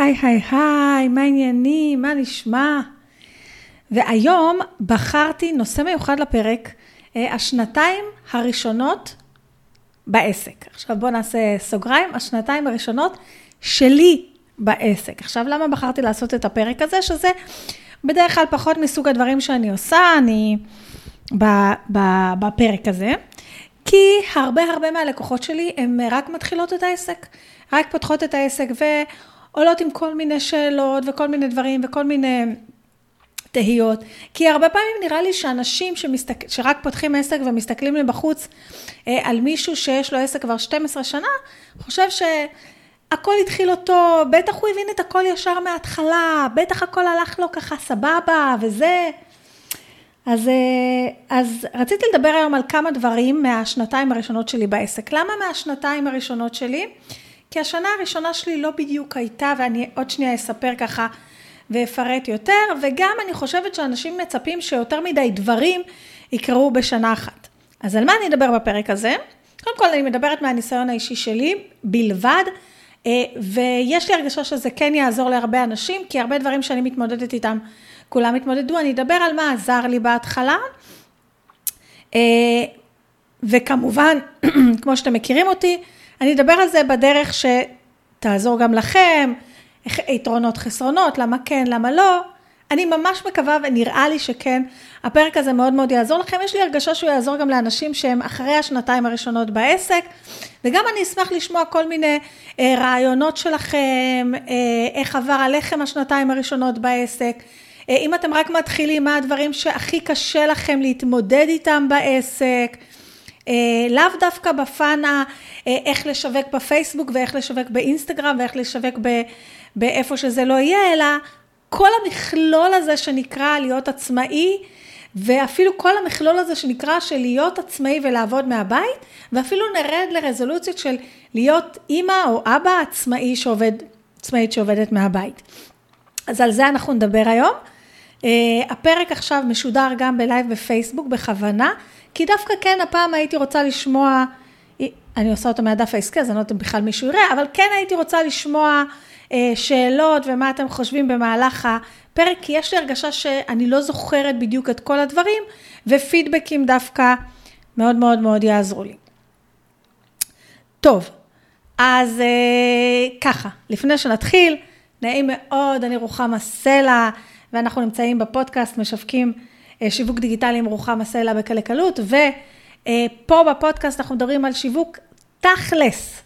היי, היי, היי, מה העניינים? מה נשמע? והיום בחרתי נושא מיוחד לפרק, אה, השנתיים הראשונות בעסק. עכשיו בואו נעשה סוגריים, השנתיים הראשונות שלי בעסק. עכשיו למה בחרתי לעשות את הפרק הזה? שזה בדרך כלל פחות מסוג הדברים שאני עושה, אני בפרק הזה. כי הרבה הרבה מהלקוחות שלי הן רק מתחילות את העסק, רק פותחות את העסק ועולות עם כל מיני שאלות וכל מיני דברים וכל מיני תהיות. כי הרבה פעמים נראה לי שאנשים שמסתק... שרק פותחים עסק ומסתכלים מבחוץ אה, על מישהו שיש לו עסק כבר 12 שנה, חושב שהכל התחיל אותו, בטח הוא הבין את הכל ישר מההתחלה, בטח הכל הלך לו ככה סבבה וזה. אז, אה, אז רציתי לדבר היום על כמה דברים מהשנתיים הראשונות שלי בעסק. למה מהשנתיים הראשונות שלי? כי השנה הראשונה שלי לא בדיוק הייתה, ואני עוד שנייה אספר ככה ואפרט יותר, וגם אני חושבת שאנשים מצפים שיותר מדי דברים יקרו בשנה אחת. אז על מה אני אדבר בפרק הזה? קודם כל אני מדברת מהניסיון האישי שלי בלבד, אה, ויש לי הרגשה שזה כן יעזור להרבה אנשים, כי הרבה דברים שאני מתמודדת איתם כולם התמודדו, אני אדבר על מה עזר לי בהתחלה. אה, וכמובן, כמו שאתם מכירים אותי, אני אדבר על זה בדרך שתעזור גם לכם, יתרונות, חסרונות, למה כן, למה לא. אני ממש מקווה ונראה לי שכן, הפרק הזה מאוד מאוד יעזור לכם. יש לי הרגשה שהוא יעזור גם לאנשים שהם אחרי השנתיים הראשונות בעסק, וגם אני אשמח לשמוע כל מיני אה, רעיונות שלכם, אה, איך עבר עליכם השנתיים הראשונות בעסק. אה, אם אתם רק מתחילים, מה הדברים שהכי קשה לכם להתמודד איתם בעסק. אה, לאו דווקא בפן ה... אה, איך לשווק בפייסבוק ואיך לשווק באינסטגרם ואיך לשווק ב... באיפה שזה לא יהיה, אלא כל המכלול הזה שנקרא להיות עצמאי, ואפילו כל המכלול הזה שנקרא של להיות עצמאי ולעבוד מהבית, ואפילו נרד לרזולוציות של להיות אימא או אבא עצמאי שעובד, עצמאית שעובדת מהבית. אז על זה אנחנו נדבר היום. Uh, הפרק עכשיו משודר גם בלייב בפייסבוק בכוונה, כי דווקא כן הפעם הייתי רוצה לשמוע, אני עושה אותו מהדף העסקי, אז אני לא יודעת אם בכלל מישהו יראה, אבל כן הייתי רוצה לשמוע uh, שאלות ומה אתם חושבים במהלך הפרק, כי יש לי הרגשה שאני לא זוכרת בדיוק את כל הדברים, ופידבקים דווקא מאוד מאוד מאוד יעזרו לי. טוב, אז uh, ככה, לפני שנתחיל, נעים מאוד, אני רוחמה סלע. ואנחנו נמצאים בפודקאסט, משווקים אה, שיווק דיגיטלי עם רוחמה סלע בקלי קלות, ופה בפודקאסט אנחנו מדברים על שיווק תכלס,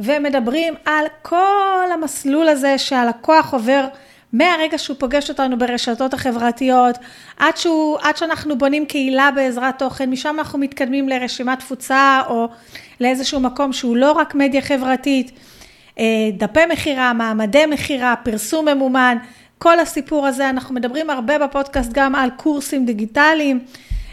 ומדברים על כל המסלול הזה שהלקוח עובר מהרגע שהוא פוגש אותנו ברשתות החברתיות, עד, שהוא, עד שאנחנו בונים קהילה בעזרת תוכן, משם אנחנו מתקדמים לרשימת תפוצה או לאיזשהו מקום שהוא לא רק מדיה חברתית, אה, דפי מכירה, מעמדי מכירה, פרסום ממומן, כל הסיפור הזה, אנחנו מדברים הרבה בפודקאסט גם על קורסים דיגיטליים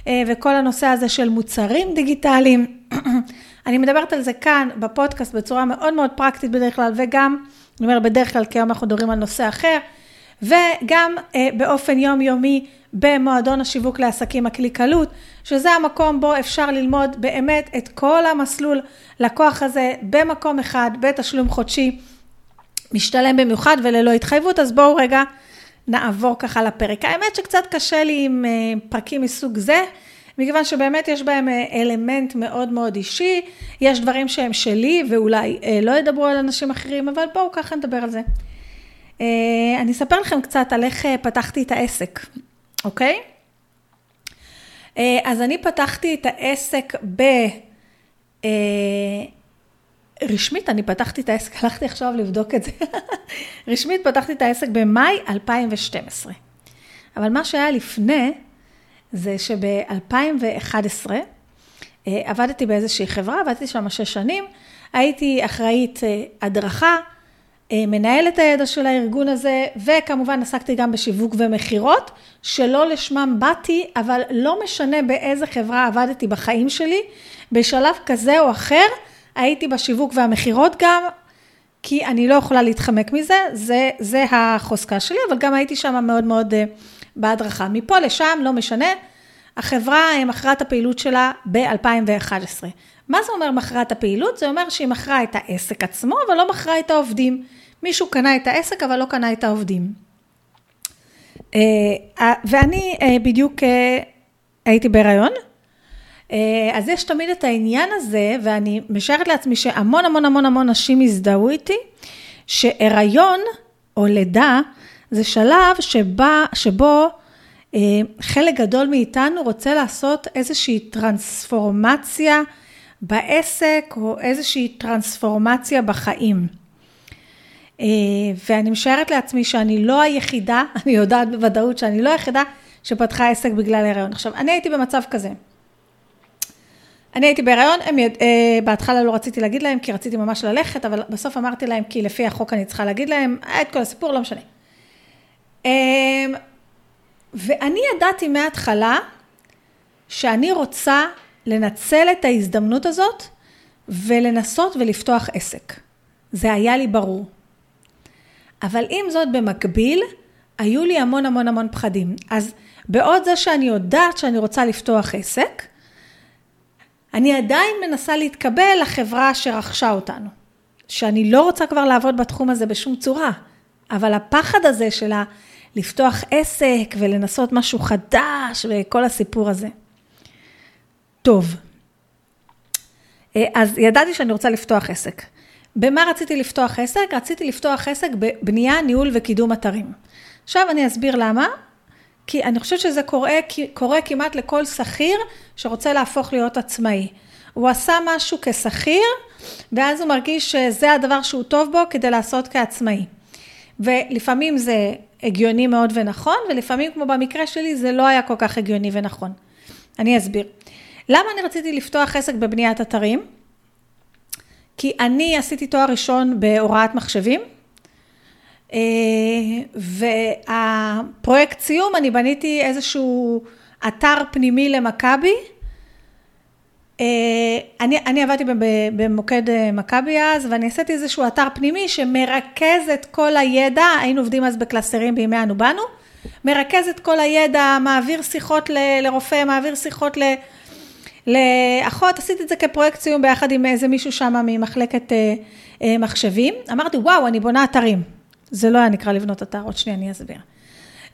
אה, וכל הנושא הזה של מוצרים דיגיטליים. אני מדברת על זה כאן בפודקאסט בצורה מאוד מאוד פרקטית בדרך כלל, וגם, אני אומרת בדרך כלל, כי היום אנחנו מדברים על נושא אחר, וגם אה, באופן יומיומי במועדון השיווק לעסקים הקליקלות, שזה המקום בו אפשר ללמוד באמת את כל המסלול לקוח הזה במקום אחד, בתשלום חודשי. משתלם במיוחד וללא התחייבות, אז בואו רגע נעבור ככה לפרק. האמת שקצת קשה לי עם אה, פרקים מסוג זה, מכיוון שבאמת יש בהם אה, אלמנט מאוד מאוד אישי, יש דברים שהם שלי ואולי אה, לא ידברו על אנשים אחרים, אבל בואו ככה נדבר על זה. אני אספר לכם קצת על איך פתחתי את העסק, אוקיי? אז אני פתחתי את העסק ב... רשמית, אני פתחתי את העסק, הלכתי עכשיו לבדוק את זה. רשמית פתחתי את העסק במאי 2012. אבל מה שהיה לפני, זה שב-2011 אה, עבדתי באיזושהי חברה, עבדתי שם שש שנים, הייתי אחראית אה, הדרכה, אה, מנהלת הידע של הארגון הזה, וכמובן עסקתי גם בשיווק ומכירות, שלא לשמם באתי, אבל לא משנה באיזה חברה עבדתי בחיים שלי, בשלב כזה או אחר, הייתי בשיווק והמכירות גם, כי אני לא יכולה להתחמק מזה, זה, זה החוזקה שלי, אבל גם הייתי שם מאוד מאוד uh, בהדרכה. מפה לשם, לא משנה, החברה אה, מכרה את הפעילות שלה ב-2011. מה זה אומר מכרה את הפעילות? זה אומר שהיא מכרה את העסק עצמו, אבל לא מכרה את העובדים. מישהו קנה את העסק, אבל לא קנה את העובדים. אה, ואני אה, בדיוק הייתי בהיריון, אז יש תמיד את העניין הזה, ואני משערת לעצמי שהמון המון המון המון נשים הזדהו איתי, שהיריון או לידה זה שלב שבה, שבו חלק גדול מאיתנו רוצה לעשות איזושהי טרנספורמציה בעסק או איזושהי טרנספורמציה בחיים. אה, ואני משערת לעצמי שאני לא היחידה, אני יודעת בוודאות שאני לא היחידה שפתחה עסק בגלל הריון. עכשיו, אני הייתי במצב כזה. אני הייתי בהיריון, הם. אה, בהתחלה לא רציתי להגיד להם, כי רציתי ממש ללכת, אבל בסוף אמרתי להם, כי לפי החוק אני צריכה להגיד להם, היה את כל הסיפור, לא משנה. אה, ואני ידעתי מההתחלה שאני רוצה לנצל את ההזדמנות הזאת ולנסות ולפתוח עסק. זה היה לי ברור. אבל עם זאת, במקביל, היו לי המון המון המון פחדים. אז בעוד זה שאני יודעת שאני רוצה לפתוח עסק, אני עדיין מנסה להתקבל לחברה שרכשה אותנו. שאני לא רוצה כבר לעבוד בתחום הזה בשום צורה, אבל הפחד הזה של לפתוח עסק ולנסות משהו חדש וכל הסיפור הזה. טוב, אה, אז ידעתי שאני רוצה לפתוח עסק. במה רציתי לפתוח עסק? רציתי לפתוח עסק בבנייה, ניהול וקידום אתרים. עכשיו אני אסביר למה, כי אני חושבת שזה קורה, קורה כמעט לכל שכיר שרוצה להפוך להיות עצמאי. הוא עשה משהו כשכיר, ואז הוא מרגיש שזה הדבר שהוא טוב בו כדי לעשות כעצמאי. ולפעמים זה הגיוני מאוד ונכון, ולפעמים, כמו במקרה שלי, זה לא היה כל כך הגיוני ונכון. אני אסביר. למה אני רציתי לפתוח עסק בבניית אתרים? כי אני עשיתי תואר ראשון בהוראת מחשבים, והפרויקט סיום, אני בניתי איזשהו אתר פנימי למכבי. אה, אני, אני עבדתי במוקד אה, מכבי אז, ואני עשיתי איזשהו אתר פנימי שמרכז את כל הידע, היינו עובדים אז בקלסרים בימי אנו באנו, מרכז את כל הידע, מעביר שיחות לרופא, מעביר שיחות ל... לאחות, עשיתי את זה כפרויקט סיום ביחד עם איזה מישהו שם ממחלקת אה, אה, מחשבים. אמרתי, וואו, אני בונה אתרים. זה לא היה נקרא לבנות אתר, עוד שנייה אני אסביר.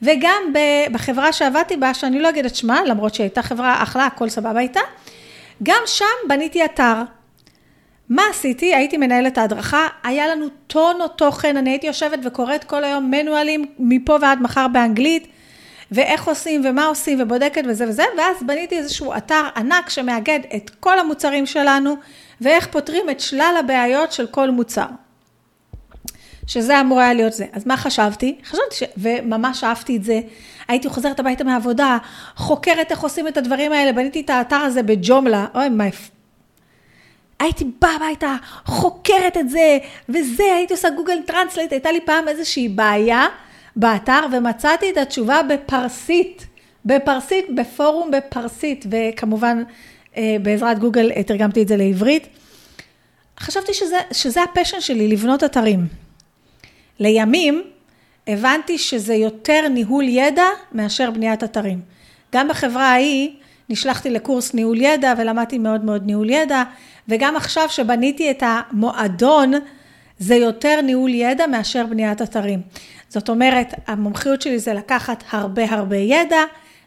וגם בחברה שעבדתי בה, שאני לא אגיד את שמה, למרות שהיא הייתה חברה אחלה, הכל סבבה איתה, גם שם בניתי אתר. מה עשיתי? הייתי מנהלת ההדרכה, היה לנו טונות תוכן, אני הייתי יושבת וקוראת כל היום מנואלים מפה ועד מחר באנגלית. ואיך עושים ומה עושים ובודקת וזה וזה, ואז בניתי איזשהו אתר ענק שמאגד את כל המוצרים שלנו, ואיך פותרים את שלל הבעיות של כל מוצר. שזה אמור היה להיות זה. אז מה חשבתי? חשבתי ש... וממש אהבתי את זה. הייתי חוזרת הביתה מהעבודה, חוקרת איך עושים את הדברים האלה, בניתי את האתר הזה בג'ומלה, אוי, מה... הייתי באה הביתה, חוקרת את זה, וזה, הייתי עושה Google Translate, הייתה לי פעם איזושהי בעיה. באתר ומצאתי את התשובה בפרסית, בפרסית, בפורום בפרסית, וכמובן אה, בעזרת גוגל אה, תרגמתי את זה לעברית. חשבתי שזה, שזה ה passion שלי, לבנות אתרים. לימים הבנתי שזה יותר ניהול ידע מאשר בניית אתרים. גם בחברה ההיא נשלחתי לקורס ניהול ידע ולמדתי מאוד מאוד ניהול ידע, וגם עכשיו שבניתי את המועדון, זה יותר ניהול ידע מאשר בניית אתרים. זאת אומרת, המומחיות שלי זה לקחת הרבה הרבה ידע,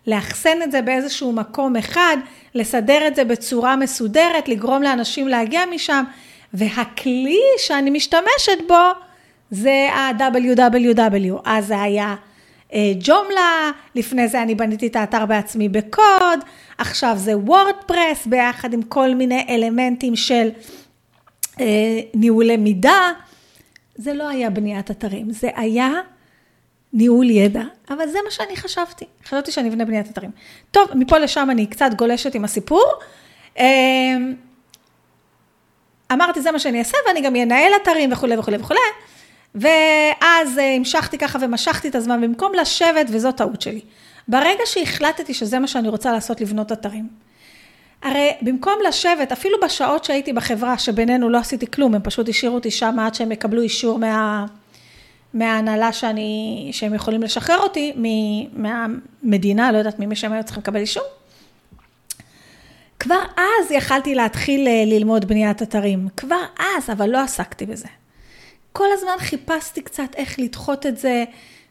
לאחסן את זה באיזשהו מקום אחד, לסדר את זה בצורה מסודרת, לגרום לאנשים להגיע משם, והכלי שאני משתמשת בו זה ה-WWW. אז זה היה אה, ג'ומלה, לפני זה אני בניתי את האתר בעצמי בקוד, עכשיו זה וורדפרס ביחד עם כל מיני אלמנטים של אה, ניהולי מידה. זה לא היה בניית אתרים, זה היה ניהול ידע, אבל זה מה שאני חשבתי. חשבתי שאני אבנה בניית אתרים. טוב, מפה לשם אני קצת גולשת עם הסיפור. אמ, אמרתי, זה מה שאני אעשה, ואני גם אנהל אתרים וכולי וכולי וכולי. ואז אה, המשכתי ככה ומשכתי את הזמן, במקום לשבת, וזו טעות שלי. ברגע שהחלטתי שזה מה שאני רוצה לעשות, לבנות אתרים. הרי במקום לשבת, אפילו בשעות שהייתי בחברה, שבינינו לא עשיתי כלום, הם פשוט השאירו אותי שם עד שהם יקבלו אישור מה... מההנהלה שאני, שהם יכולים לשחרר אותי, מהמדינה, לא יודעת ממי שהם היו צריכים לקבל אישור. כבר אז יכלתי להתחיל אה, ללמוד בניית אתרים, כבר אז, אבל לא עסקתי בזה. כל הזמן חיפשתי קצת איך לדחות את זה,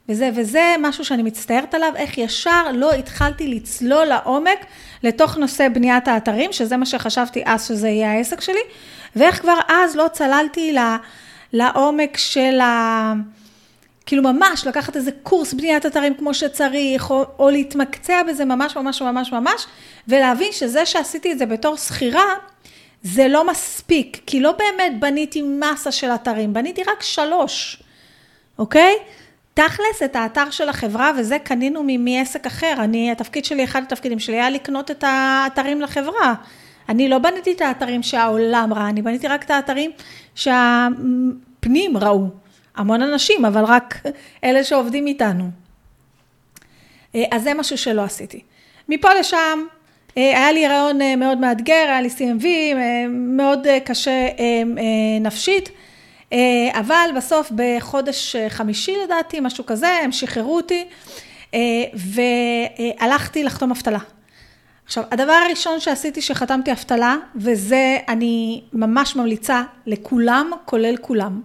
וזה, וזה משהו שאני מצטערת עליו, איך ישר לא התחלתי לצלול לעומק לתוך נושא בניית האתרים, שזה מה שחשבתי אז שזה יהיה העסק שלי, ואיך כבר אז לא צללתי לעומק של ה... כאילו ממש לקחת איזה קורס בניית אתרים כמו שצריך, או, או להתמקצע בזה ממש ממש ממש ממש, ולהבין שזה שעשיתי את זה בתור שכירה, זה לא מספיק, כי לא באמת בניתי מסה של אתרים, בניתי רק שלוש, אוקיי? תכלס, את האתר של החברה, וזה קנינו מעסק אחר. אני, התפקיד שלי, אחד התפקידים שלי היה לקנות את האתרים לחברה. אני לא בניתי את האתרים שהעולם ראה, אני בניתי רק את האתרים שהפנים ראו. המון אנשים, אבל רק אלה שעובדים איתנו. אה, אז זה משהו שלא עשיתי. מפה לשם, היה לי רעיון אה, מאוד מאתגר, היה לי CMV, מאוד קשה נפשית, אבל בסוף בחודש חמישי לדעתי, משהו כזה, הם שחררו אותי, והלכתי לחתום אבטלה. עכשיו, הדבר הראשון שעשיתי שחתמתי אבטלה, וזה אני ממש ממליצה לכולם, כולל כולם.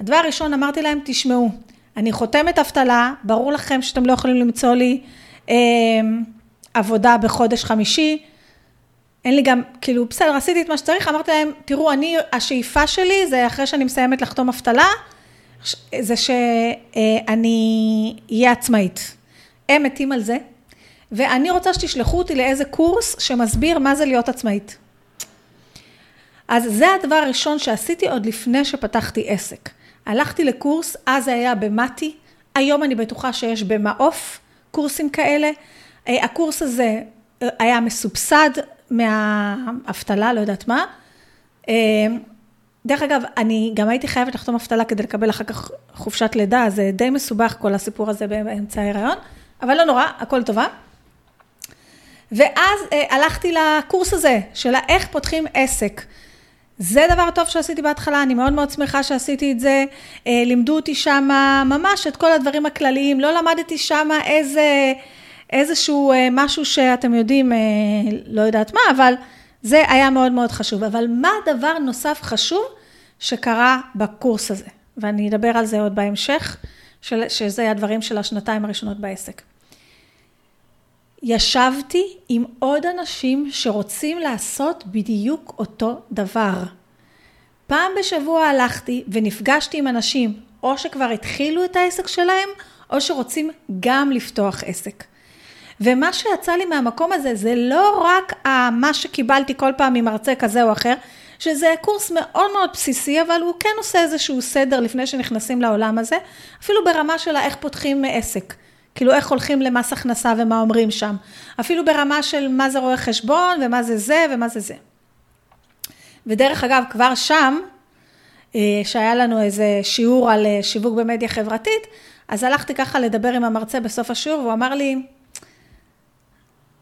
הדבר הראשון, אמרתי להם, תשמעו, אני חותמת אבטלה, ברור לכם שאתם לא יכולים למצוא לי אה, עבודה בחודש חמישי, אין לי גם, כאילו, בסדר, עשיתי את מה שצריך, אמרתי להם, תראו, אני, השאיפה שלי זה אחרי שאני מסיימת לחתום אבטלה, זה שאני אהיה עצמאית. הם מתים על זה, ואני רוצה שתשלחו אותי לאיזה קורס שמסביר מה זה להיות עצמאית. אז זה הדבר הראשון שעשיתי עוד לפני שפתחתי עסק. הלכתי לקורס, אז זה היה במתי, היום אני בטוחה שיש במעוף קורסים כאלה. אה, הקורס הזה אה, היה מסובסד מהאבטלה, לא יודעת מה. אה, דרך אגב, אני גם הייתי חייבת לחתום אבטלה כדי לקבל אחר כך חופשת לידה, זה די מסובך כל הסיפור הזה באמצע ההיריון, אבל לא נורא, הכל טובה. ואז הלכתי לקורס הזה, של איך פותחים עסק. זה דבר טוב שעשיתי בהתחלה, אני מאוד מאוד שמחה שעשיתי את זה. אה, לימדו אותי שם ממש את כל הדברים הכלליים, לא למדתי שם איזה, איזשהו אה, משהו שאתם יודעים, אה, לא יודעת מה, אבל זה היה מאוד מאוד חשוב. אבל מה דבר נוסף חשוב שקרה בקורס הזה? ואני אדבר על זה עוד בהמשך, שזה הדברים של השנתיים הראשונות בעסק. ישבתי עם עוד אנשים שרוצים לעשות בדיוק אותו דבר. פעם בשבוע הלכתי ונפגשתי עם אנשים, או שכבר התחילו את העסק שלהם, או שרוצים גם לפתוח עסק. ומה שיצא לי מהמקום הזה, זה לא רק מה שקיבלתי כל פעם ממרצה כזה או אחר, שזה קורס מאוד מאוד בסיסי, אבל הוא כן עושה איזשהו סדר לפני שנכנסים לעולם הזה, אפילו ברמה של איך פותחים עסק. כאילו איך הולכים למס הכנסה ומה אומרים שם. אפילו ברמה של מה זה רואה חשבון ומה זה זה ומה זה זה. ודרך אגב, כבר שם, אה, שהיה לנו איזה שיעור על אה, שיווק במדיה חברתית, אז הלכתי ככה לדבר עם המרצה בסוף השיעור, והוא אמר לי,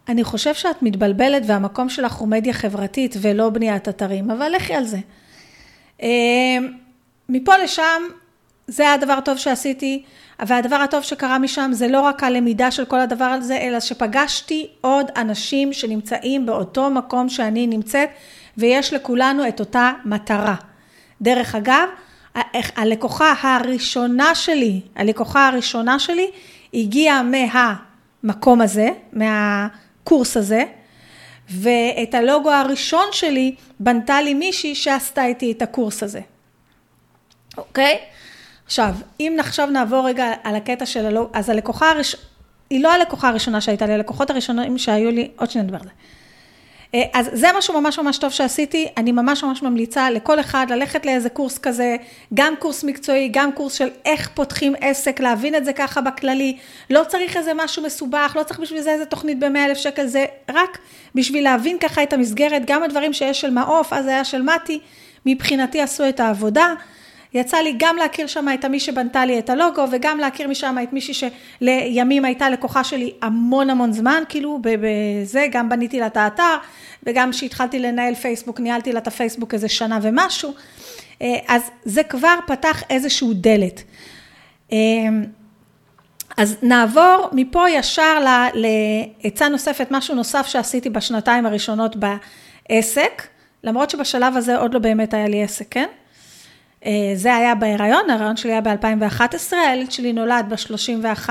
אני חושב שאת מתבלבלת והמקום שלך הוא מדיה חברתית ולא בניית אתרים, אבל לכי על זה. אה, מפה לשם, זה הדבר הטוב שעשיתי. והדבר הטוב שקרה משם זה לא רק הלמידה של כל הדבר הזה, אלא שפגשתי עוד אנשים שנמצאים באותו מקום שאני נמצאת, ויש לכולנו את אותה מטרה. דרך אגב, הלקוחה הראשונה שלי, הלקוחה הראשונה שלי, הגיעה מהמקום הזה, מהקורס הזה, ואת הלוגו הראשון שלי בנתה לי מישהי שעשתה איתי את הקורס הזה. אוקיי? עכשיו, אם עכשיו נעבור רגע על הקטע של הלא, אז הלקוחה הראשונה, היא לא הלקוחה הראשונה שהייתה לי, הלקוחות הראשונים שהיו לי, עוד שניה נדבר על זה. אה, אז זה משהו ממש ממש טוב שעשיתי, אני ממש ממש ממליצה לכל אחד ללכת לאיזה קורס כזה, גם קורס מקצועי, גם קורס של איך פותחים עסק, להבין את זה ככה בכללי, לא צריך איזה משהו מסובך, לא צריך בשביל זה איזה תוכנית ב-100 אלף שקל, זה רק בשביל להבין ככה את המסגרת, גם הדברים שיש של מעוף, אז היה של מתי, מבחינתי עשו את העבודה. יצא לי גם להכיר שם את מי שבנתה לי את הלוגו, וגם להכיר משם את מישהי שלימים הייתה לקוחה שלי המון המון זמן, כאילו בזה, גם בניתי לה את האתר, וגם כשהתחלתי לנהל פייסבוק, ניהלתי לה את הפייסבוק איזה שנה ומשהו, אה, אז זה כבר פתח איזשהו דלת. אה, אז נעבור מפה ישר לעצה נוספת, משהו נוסף שעשיתי בשנתיים הראשונות בעסק, למרות שבשלב הזה עוד לא באמת היה לי עסק, כן? אה, זה היה בהיריון, ההיריון שלי היה ב-2011, הילד שלי נולד ב-31,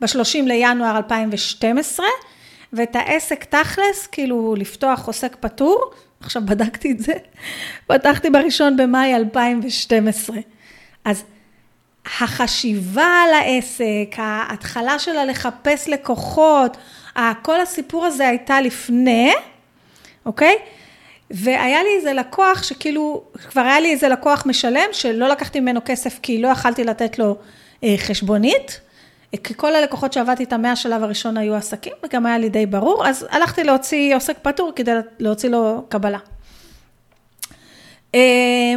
ב-30 לינואר 2012, ואת העסק תכלס, כאילו לפתוח עוסק פטור, עכשיו בדקתי את זה, פתחתי בראשון במאי 2012. אז החשיבה על העסק, ההתחלה שלה לחפש לקוחות, כל הסיפור הזה הייתה לפני, אוקיי? והיה לי איזה לקוח שכאילו, כבר היה לי איזה לקוח משלם, שלא לקחתי ממנו כסף כי לא יכלתי לתת לו אה, חשבונית, כי כל הלקוחות שעבדתי איתם מהשלב הראשון היו עסקים, וגם היה לי די ברור, אז הלכתי להוציא עוסק פטור כדי להוציא לו קבלה. אה,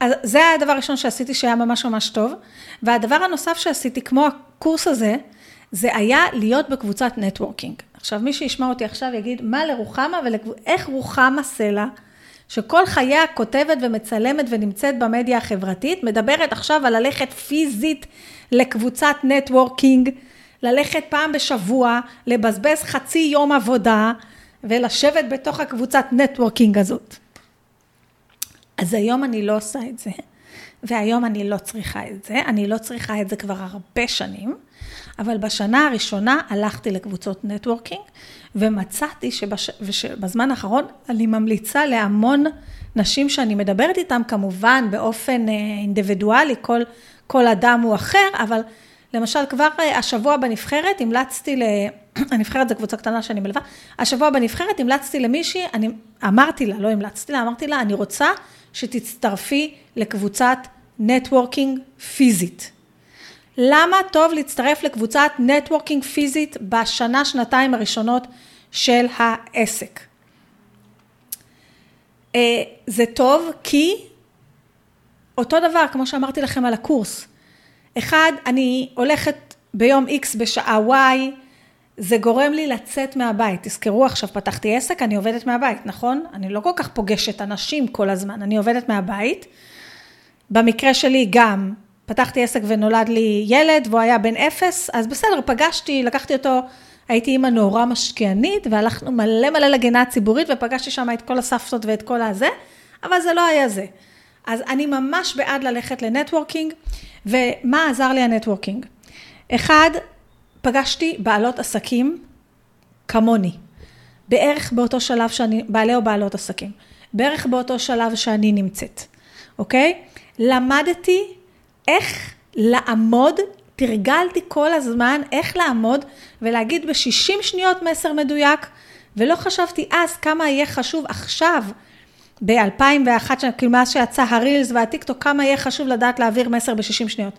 אז זה היה הדבר הראשון שעשיתי שהיה ממש ממש טוב, והדבר הנוסף שעשיתי, כמו הקורס הזה, זה היה להיות בקבוצת networking. עכשיו, מי שישמע אותי עכשיו יגיד, מה לרוחמה ואיך רוחמה סלע, שכל חייה כותבת ומצלמת ונמצאת במדיה החברתית, מדברת עכשיו על ללכת פיזית לקבוצת networking, ללכת פעם בשבוע, לבזבז חצי יום עבודה ולשבת בתוך הקבוצת networking הזאת. אז היום אני לא עושה את זה, והיום אני לא צריכה את זה, אני לא צריכה את זה כבר הרבה שנים, אבל בשנה הראשונה הלכתי לקבוצות networking, ומצאתי שבש... שבזמן האחרון אני ממליצה להמון נשים שאני מדברת איתן, כמובן באופן אה, אינדיבידואלי, כל, כל אדם הוא אחר, אבל למשל כבר אה, השבוע בנבחרת המלצתי ל... הנבחרת זו קבוצה קטנה שאני מלווה, השבוע בנבחרת המלצתי למישהי, אני אמרתי לה, לא המלצתי לה, אמרתי לה, אני רוצה שתצטרפי לקבוצת networking פיזית. למה טוב להצטרף לקבוצת networking פיזית בשנה, שנתיים הראשונות של העסק? אה, זה טוב כי אותו דבר, כמו שאמרתי לכם על הקורס. אחד, אני הולכת ביום X בשעה Y, זה גורם לי לצאת מהבית. תזכרו, עכשיו פתחתי עסק, אני עובדת מהבית, נכון? אני לא כל כך פוגשת אנשים כל הזמן, אני עובדת מהבית. במקרה שלי גם פתחתי עסק ונולד לי ילד והוא היה בן אפס, אז בסדר, פגשתי, לקחתי אותו, הייתי אימא נורא משקיענית והלכנו מלא מלא לגינה הציבורית ופגשתי שם את כל הסבתות ואת כל הזה, אבל זה לא היה זה. אז אני ממש בעד ללכת ל networking, ומה עזר לי ה networking? אחד, פגשתי בעלות עסקים כמוני, בערך באותו שלב שאני, בעלי או בעלות עסקים, בערך באותו שלב שאני נמצאת, אוקיי? למדתי איך לעמוד, תרגלתי כל הזמן איך לעמוד ולהגיד ב-60 שניות מסר מדויק, ולא חשבתי אז כמה יהיה חשוב עכשיו, ב-2001, כאילו מאז שיצא הרילס והטיקטוק, כמה יהיה חשוב לדעת להעביר מסר ב-60 שניות.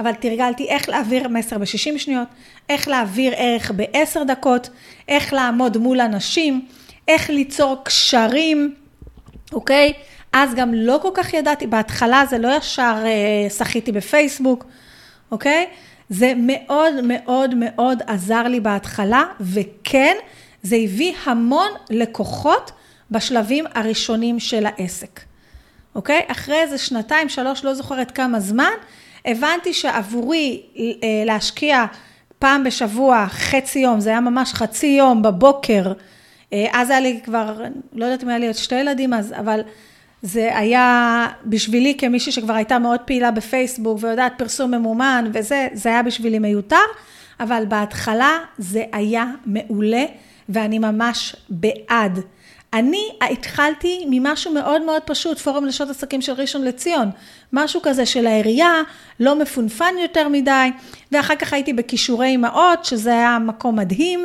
אבל תרגלתי איך להעביר מסר ב-60 שניות, איך להעביר ערך ב-10 דקות, איך לעמוד מול אנשים, איך ליצור קשרים, אוקיי? אז גם לא כל כך ידעתי, בהתחלה זה לא ישר אה, שחיתי בפייסבוק, אוקיי? זה מאוד מאוד מאוד עזר לי בהתחלה, וכן, זה הביא המון לקוחות בשלבים הראשונים של העסק, אוקיי? אחרי איזה שנתיים, שלוש, לא זוכרת כמה זמן, הבנתי שעבורי אה, להשקיע פעם בשבוע, חצי יום, זה היה ממש חצי יום בבוקר, אה, אז היה לי כבר, לא יודעת אם היה לי עוד שתי ילדים אז, אבל זה היה בשבילי כמישהי שכבר הייתה מאוד פעילה בפייסבוק ויודעת פרסום ממומן וזה, זה היה בשבילי מיותר, אבל בהתחלה זה היה מעולה ואני ממש בעד. אני התחלתי ממשהו מאוד מאוד פשוט, פורום נשות עסקים של ראשון לציון, משהו כזה של העירייה, לא מפונפן יותר מדי, ואחר כך הייתי בכישורי אמהות, שזה היה מקום מדהים.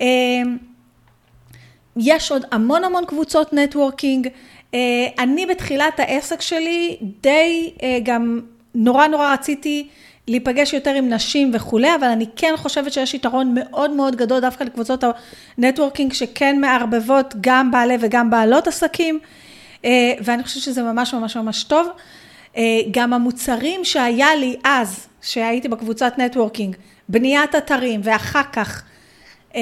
אה, יש עוד המון המון קבוצות נטוורקינג. אה, אני בתחילת העסק שלי די אה, גם נורא נורא רציתי להיפגש יותר עם נשים וכולי, אבל אני כן חושבת שיש יתרון מאוד מאוד גדול דווקא לקבוצות ה networking שכן מערבבות גם בעלי וגם בעלות עסקים, אה, ואני חושבת שזה ממש ממש ממש טוב. גם המוצרים שהיה לי אז, שהייתי בקבוצת networking, בניית אתרים ואחר כך אה,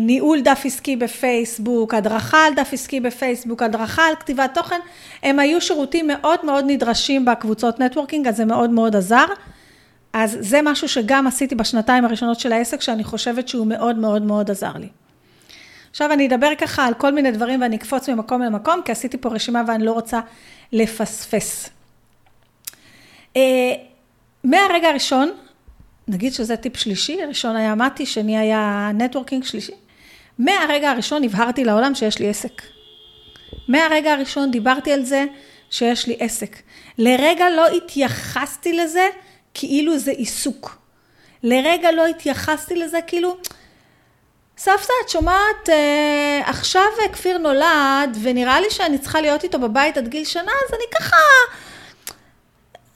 ניהול דף עסקי בפייסבוק, הדרכה על דף עסקי בפייסבוק, הדרכה על כתיבת תוכן, הם היו שירותים מאוד מאוד נדרשים בקבוצות networking, אז זה מאוד מאוד עזר. אז זה משהו שגם עשיתי בשנתיים הראשונות של העסק, שאני חושבת שהוא מאוד מאוד מאוד עזר לי. עכשיו אני אדבר ככה על כל מיני דברים ואני אקפוץ ממקום למקום, כי עשיתי פה רשימה ואני לא רוצה לפספס. מהרגע הראשון, נגיד שזה טיפ שלישי, הראשון היה מתי, שני היה networking שלישי. מהרגע הראשון הבהרתי לעולם שיש לי עסק. מהרגע הראשון דיברתי על זה שיש לי עסק. לרגע לא התייחסתי לזה כאילו זה עיסוק. לרגע לא התייחסתי לזה כאילו, סבתא, את שומעת, אה, עכשיו כפיר נולד, ונראה לי שאני צריכה להיות איתו בבית עד גיל שנה, אז אני ככה...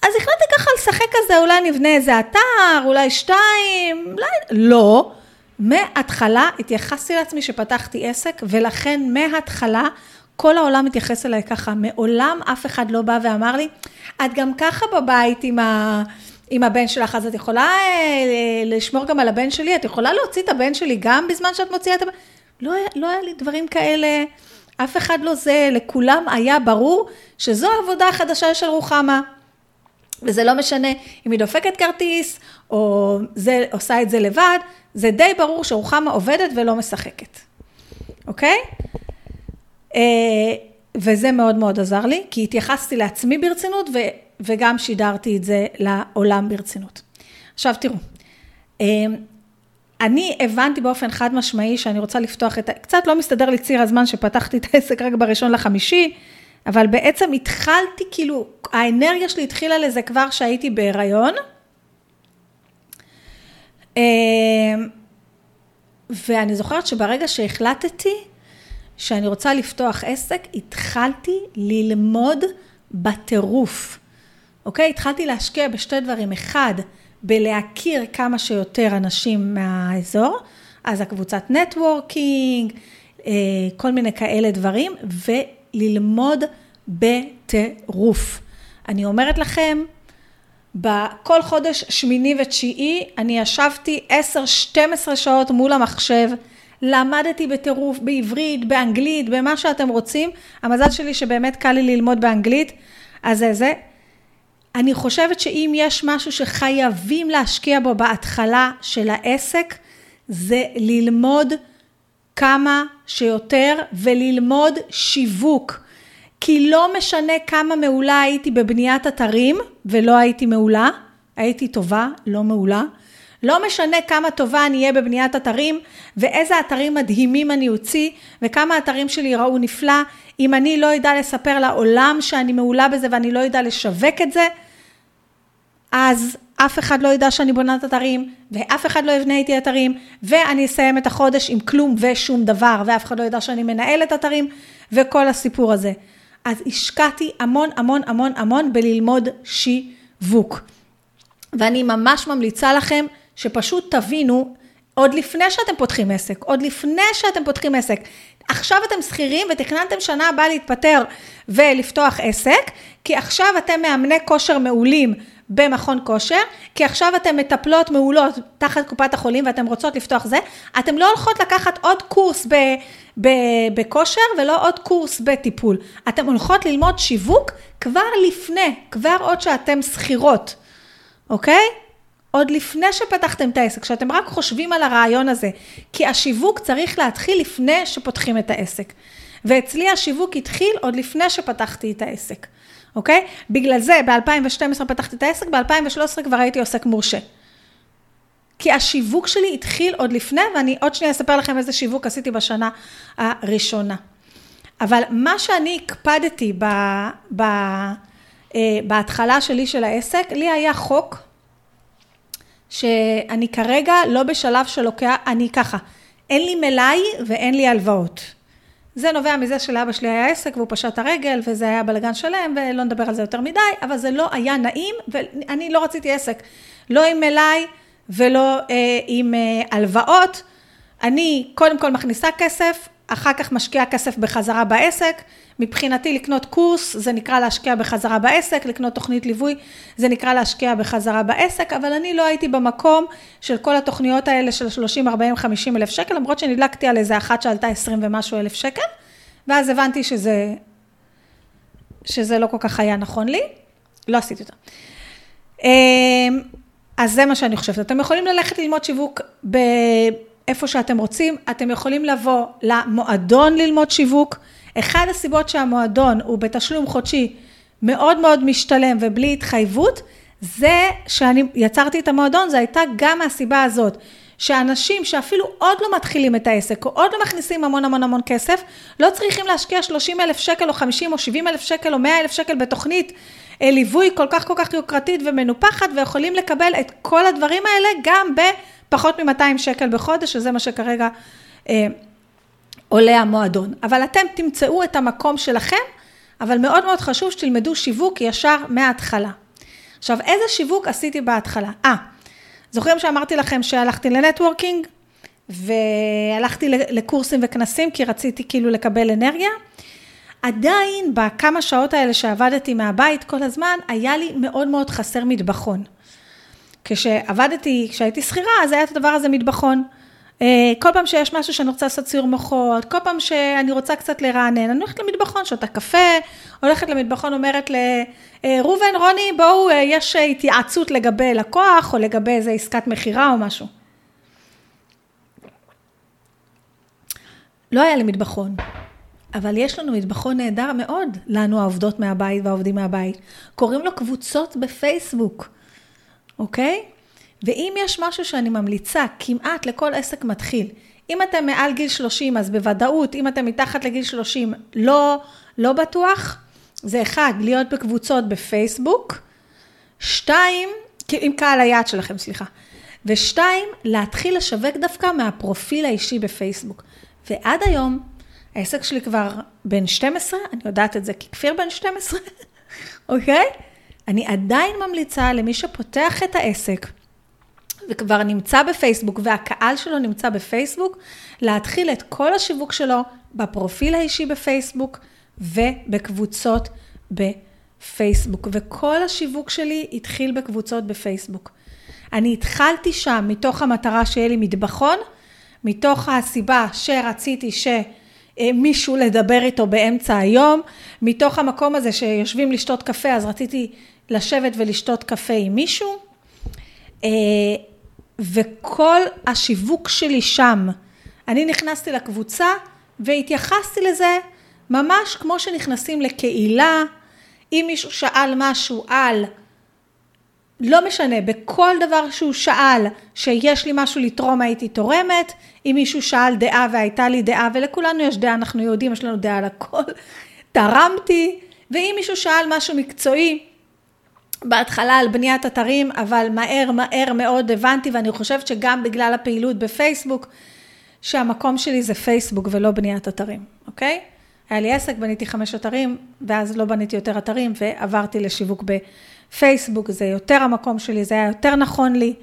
אז החלטתי ככה לשחק כזה, אולי נבנה איזה אתר, אולי שתיים, אולי... לא. מההתחלה התייחסתי לעצמי שפתחתי עסק, ולכן מההתחלה כל העולם מתייחס אליי ככה. מעולם אף אחד לא בא ואמר לי, את גם ככה בבית עם, ה... עם הבן שלך, אז את יכולה אה, לשמור גם על הבן שלי? את יכולה להוציא את הבן שלי גם בזמן שאת מוציאה את הבן? לא, לא היה לי דברים כאלה, אף אחד לא זה, לכולם היה ברור שזו העבודה החדשה של רוחמה. וזה לא משנה אם היא דופקת כרטיס, או זה, עושה את זה לבד, זה די ברור שרוחמה עובדת ולא משחקת, אוקיי? וזה מאוד מאוד עזר לי, כי התייחסתי לעצמי ברצינות, ו, וגם שידרתי את זה לעולם ברצינות. עכשיו תראו, אה, אני הבנתי באופן חד משמעי שאני רוצה לפתוח את ה... קצת לא מסתדר לי ציר הזמן שפתחתי את העסק רק בראשון לחמישי, אבל בעצם התחלתי, כאילו, האנרגיה שלי התחילה לזה כבר כשהייתי בהיריון. אמ, ואני זוכרת שברגע שהחלטתי שאני רוצה לפתוח עסק, התחלתי ללמוד בטירוף. אוקיי? התחלתי להשקיע בשתי דברים. אחד, בלהכיר כמה שיותר אנשים מהאזור, אז הקבוצת נטוורקינג, אה, כל מיני כאלה דברים, וללמוד בטירוף. אני אומרת לכם, בכל חודש שמיני ותשיעי אני ישבתי 10-12 שעות מול המחשב, למדתי בטירוף בעברית, באנגלית, במה שאתם רוצים. המזל שלי שבאמת קל לי ללמוד באנגלית, אז זה זה. אני חושבת שאם יש משהו שחייבים להשקיע בו בהתחלה של העסק, זה ללמוד כמה שיותר וללמוד שיווק. כי לא משנה כמה מעולה הייתי בבניית אתרים, ולא הייתי מעולה, הייתי טובה, לא מעולה. לא משנה כמה טובה אני אהיה בבניית אתרים, ואיזה אתרים מדהימים אני אוציא, וכמה אתרים שלי יראו נפלא, אם אני לא אדע לספר לעולם שאני מעולה בזה ואני לא אדע לשווק את זה, אז אף אחד לא ידע שאני בונת אתרים, ואף אחד לא יבנה איתי אתרים, ואני אסיים את החודש עם כלום ושום דבר, ואף אחד לא ידע שאני מנהלת אתרים, וכל הסיפור הזה. אז השקעתי המון המון המון המון בללמוד שיווק. ואני ממש ממליצה לכם שפשוט תבינו, עוד לפני שאתם פותחים עסק, עוד לפני שאתם פותחים עסק, עכשיו אתם שכירים ותכננתם שנה הבאה להתפטר ולפתוח עסק, כי עכשיו אתם מאמני כושר מעולים במכון כושר, כי עכשיו אתן מטפלות מעולות תחת קופת החולים ואתן רוצות לפתוח זה, אתן לא הולכות לקחת עוד קורס ב, ב, בכושר ולא עוד קורס בטיפול. אתן הולכות ללמוד שיווק כבר לפני, כבר עוד שאתן שכירות, אוקיי? עוד לפני שפתחתם את העסק, כשאתם רק חושבים על הרעיון הזה, כי השיווק צריך להתחיל לפני שפותחים את העסק. ואצלי השיווק התחיל עוד לפני שפתחתי את העסק. אוקיי? בגלל זה ב-2012 פתחתי את העסק, ב-2013 כבר הייתי עוסק מורשה. כי השיווק שלי התחיל עוד לפני, ואני עוד שנייה אספר לכם איזה שיווק עשיתי בשנה הראשונה. אבל מה שאני הקפדתי ב, ב, אה, בהתחלה שלי של העסק, לי היה חוק שאני כרגע לא בשלב שלוקח, אני ככה, אין לי מלאי ואין לי הלוואות. זה נובע מזה שלאבא שלי היה עסק והוא פשט הרגל וזה היה בלגן שלם ולא נדבר על זה יותר מדי, אבל זה לא היה נעים ואני לא רציתי עסק, לא עם מלאי ולא אה, עם אה, הלוואות. אני קודם כל מכניסה כסף, אחר כך משקיעה כסף בחזרה בעסק. מבחינתי לקנות קורס זה נקרא להשקיע בחזרה בעסק, לקנות תוכנית ליווי זה נקרא להשקיע בחזרה בעסק, אבל אני לא הייתי במקום של כל התוכניות האלה של 30, 40, 50 אלף שקל, למרות שנדלקתי על איזה אחת שעלתה 20 ומשהו אלף שקל, ואז הבנתי שזה, שזה לא כל כך היה נכון לי, לא עשיתי אותה. אמ, אז זה מה שאני חושבת. אתם יכולים ללכת ללמוד שיווק ב... איפה שאתם רוצים, אתם יכולים לבוא למועדון ללמוד שיווק. אחד הסיבות שהמועדון הוא בתשלום חודשי מאוד מאוד משתלם ובלי התחייבות, זה שאני יצרתי את המועדון, זה הייתה גם מהסיבה הזאת. שאנשים שאפילו עוד לא מתחילים את העסק, או עוד לא מכניסים המון המון המון כסף, לא צריכים להשקיע 30 אלף שקל, או 50 או 70 אלף שקל, או 100 אלף שקל בתוכנית אה, ליווי כל כך כל כך יוקרתית ומנופחת, ויכולים לקבל את כל הדברים האלה גם בפחות מ-200 שקל בחודש, שזה מה שכרגע אה, עולה המועדון. אבל אתם תמצאו את המקום שלכם, אבל מאוד מאוד חשוב שתלמדו שיווק ישר מההתחלה. עכשיו, איזה שיווק עשיתי בהתחלה? אה, זוכרים שאמרתי לכם שהלכתי לנטוורקינג, והלכתי לקורסים וכנסים, כי רציתי כאילו לקבל אנרגיה? עדיין, בכמה שעות האלה שעבדתי מהבית כל הזמן, היה לי מאוד מאוד חסר מטבחון. כשעבדתי, כשהייתי שכירה, אז היה את הדבר הזה מטבחון. אה, כל פעם שיש משהו שאני רוצה לעשות ציור מוחות, כל פעם שאני רוצה קצת לרענן, אני הולכת למטבחון, שותה קפה, הולכת למטבחון, אומרת לראובן, רוני, בואו, אה, יש התייעצות לגבי לקוח, או לגבי איזה עסקת מכירה או משהו. לא היה לי מטבחון, אבל יש לנו מטבחון נהדר מאוד, לנו העובדות מהבית והעובדים מהבית. קוראים לו קבוצות בפייסבוק, אוקיי? ואם יש משהו שאני ממליצה כמעט לכל עסק מתחיל, אם אתם מעל גיל 30, אז בוודאות, אם אתם מתחת לגיל 30, לא, לא בטוח, זה אחד, להיות בקבוצות בפייסבוק, שתיים, עם קהל היעד שלכם, סליחה, ושתיים, להתחיל לשווק דווקא מהפרופיל האישי בפייסבוק. ועד היום, העסק שלי כבר בן 12, אני יודעת את זה כי כפיר בן 12, אוקיי? אני עדיין ממליצה למי שפותח את העסק, וכבר נמצא בפייסבוק, והקהל שלו נמצא בפייסבוק, להתחיל את כל השיווק שלו בפרופיל האישי בפייסבוק ובקבוצות בפייסבוק. וכל השיווק שלי התחיל בקבוצות בפייסבוק. אני התחלתי שם מתוך המטרה שיהיה לי מטבחון, מתוך הסיבה שרציתי שמישהו לדבר איתו באמצע היום, מתוך המקום הזה שיושבים לשתות קפה, אז רציתי לשבת ולשתות קפה עם מישהו. וכל השיווק שלי שם, אני נכנסתי לקבוצה והתייחסתי לזה ממש כמו שנכנסים לקהילה, אם מישהו שאל משהו על, לא משנה, בכל דבר שהוא שאל שיש לי משהו לתרום הייתי תורמת, אם מישהו שאל דעה והייתה לי דעה, ולכולנו יש דעה, אנחנו יהודים, יש לנו דעה על הכל, תרמתי, ואם מישהו שאל משהו מקצועי, בהתחלה על בניית אתרים, אבל מהר מהר מאוד הבנתי, ואני חושבת שגם בגלל הפעילות בפייסבוק, שהמקום שלי זה פייסבוק ולא בניית אתרים, אוקיי? היה לי עסק, בניתי חמש אתרים, ואז לא בניתי יותר אתרים, ועברתי לשיווק בפייסבוק, זה יותר המקום שלי, זה היה יותר נכון לי.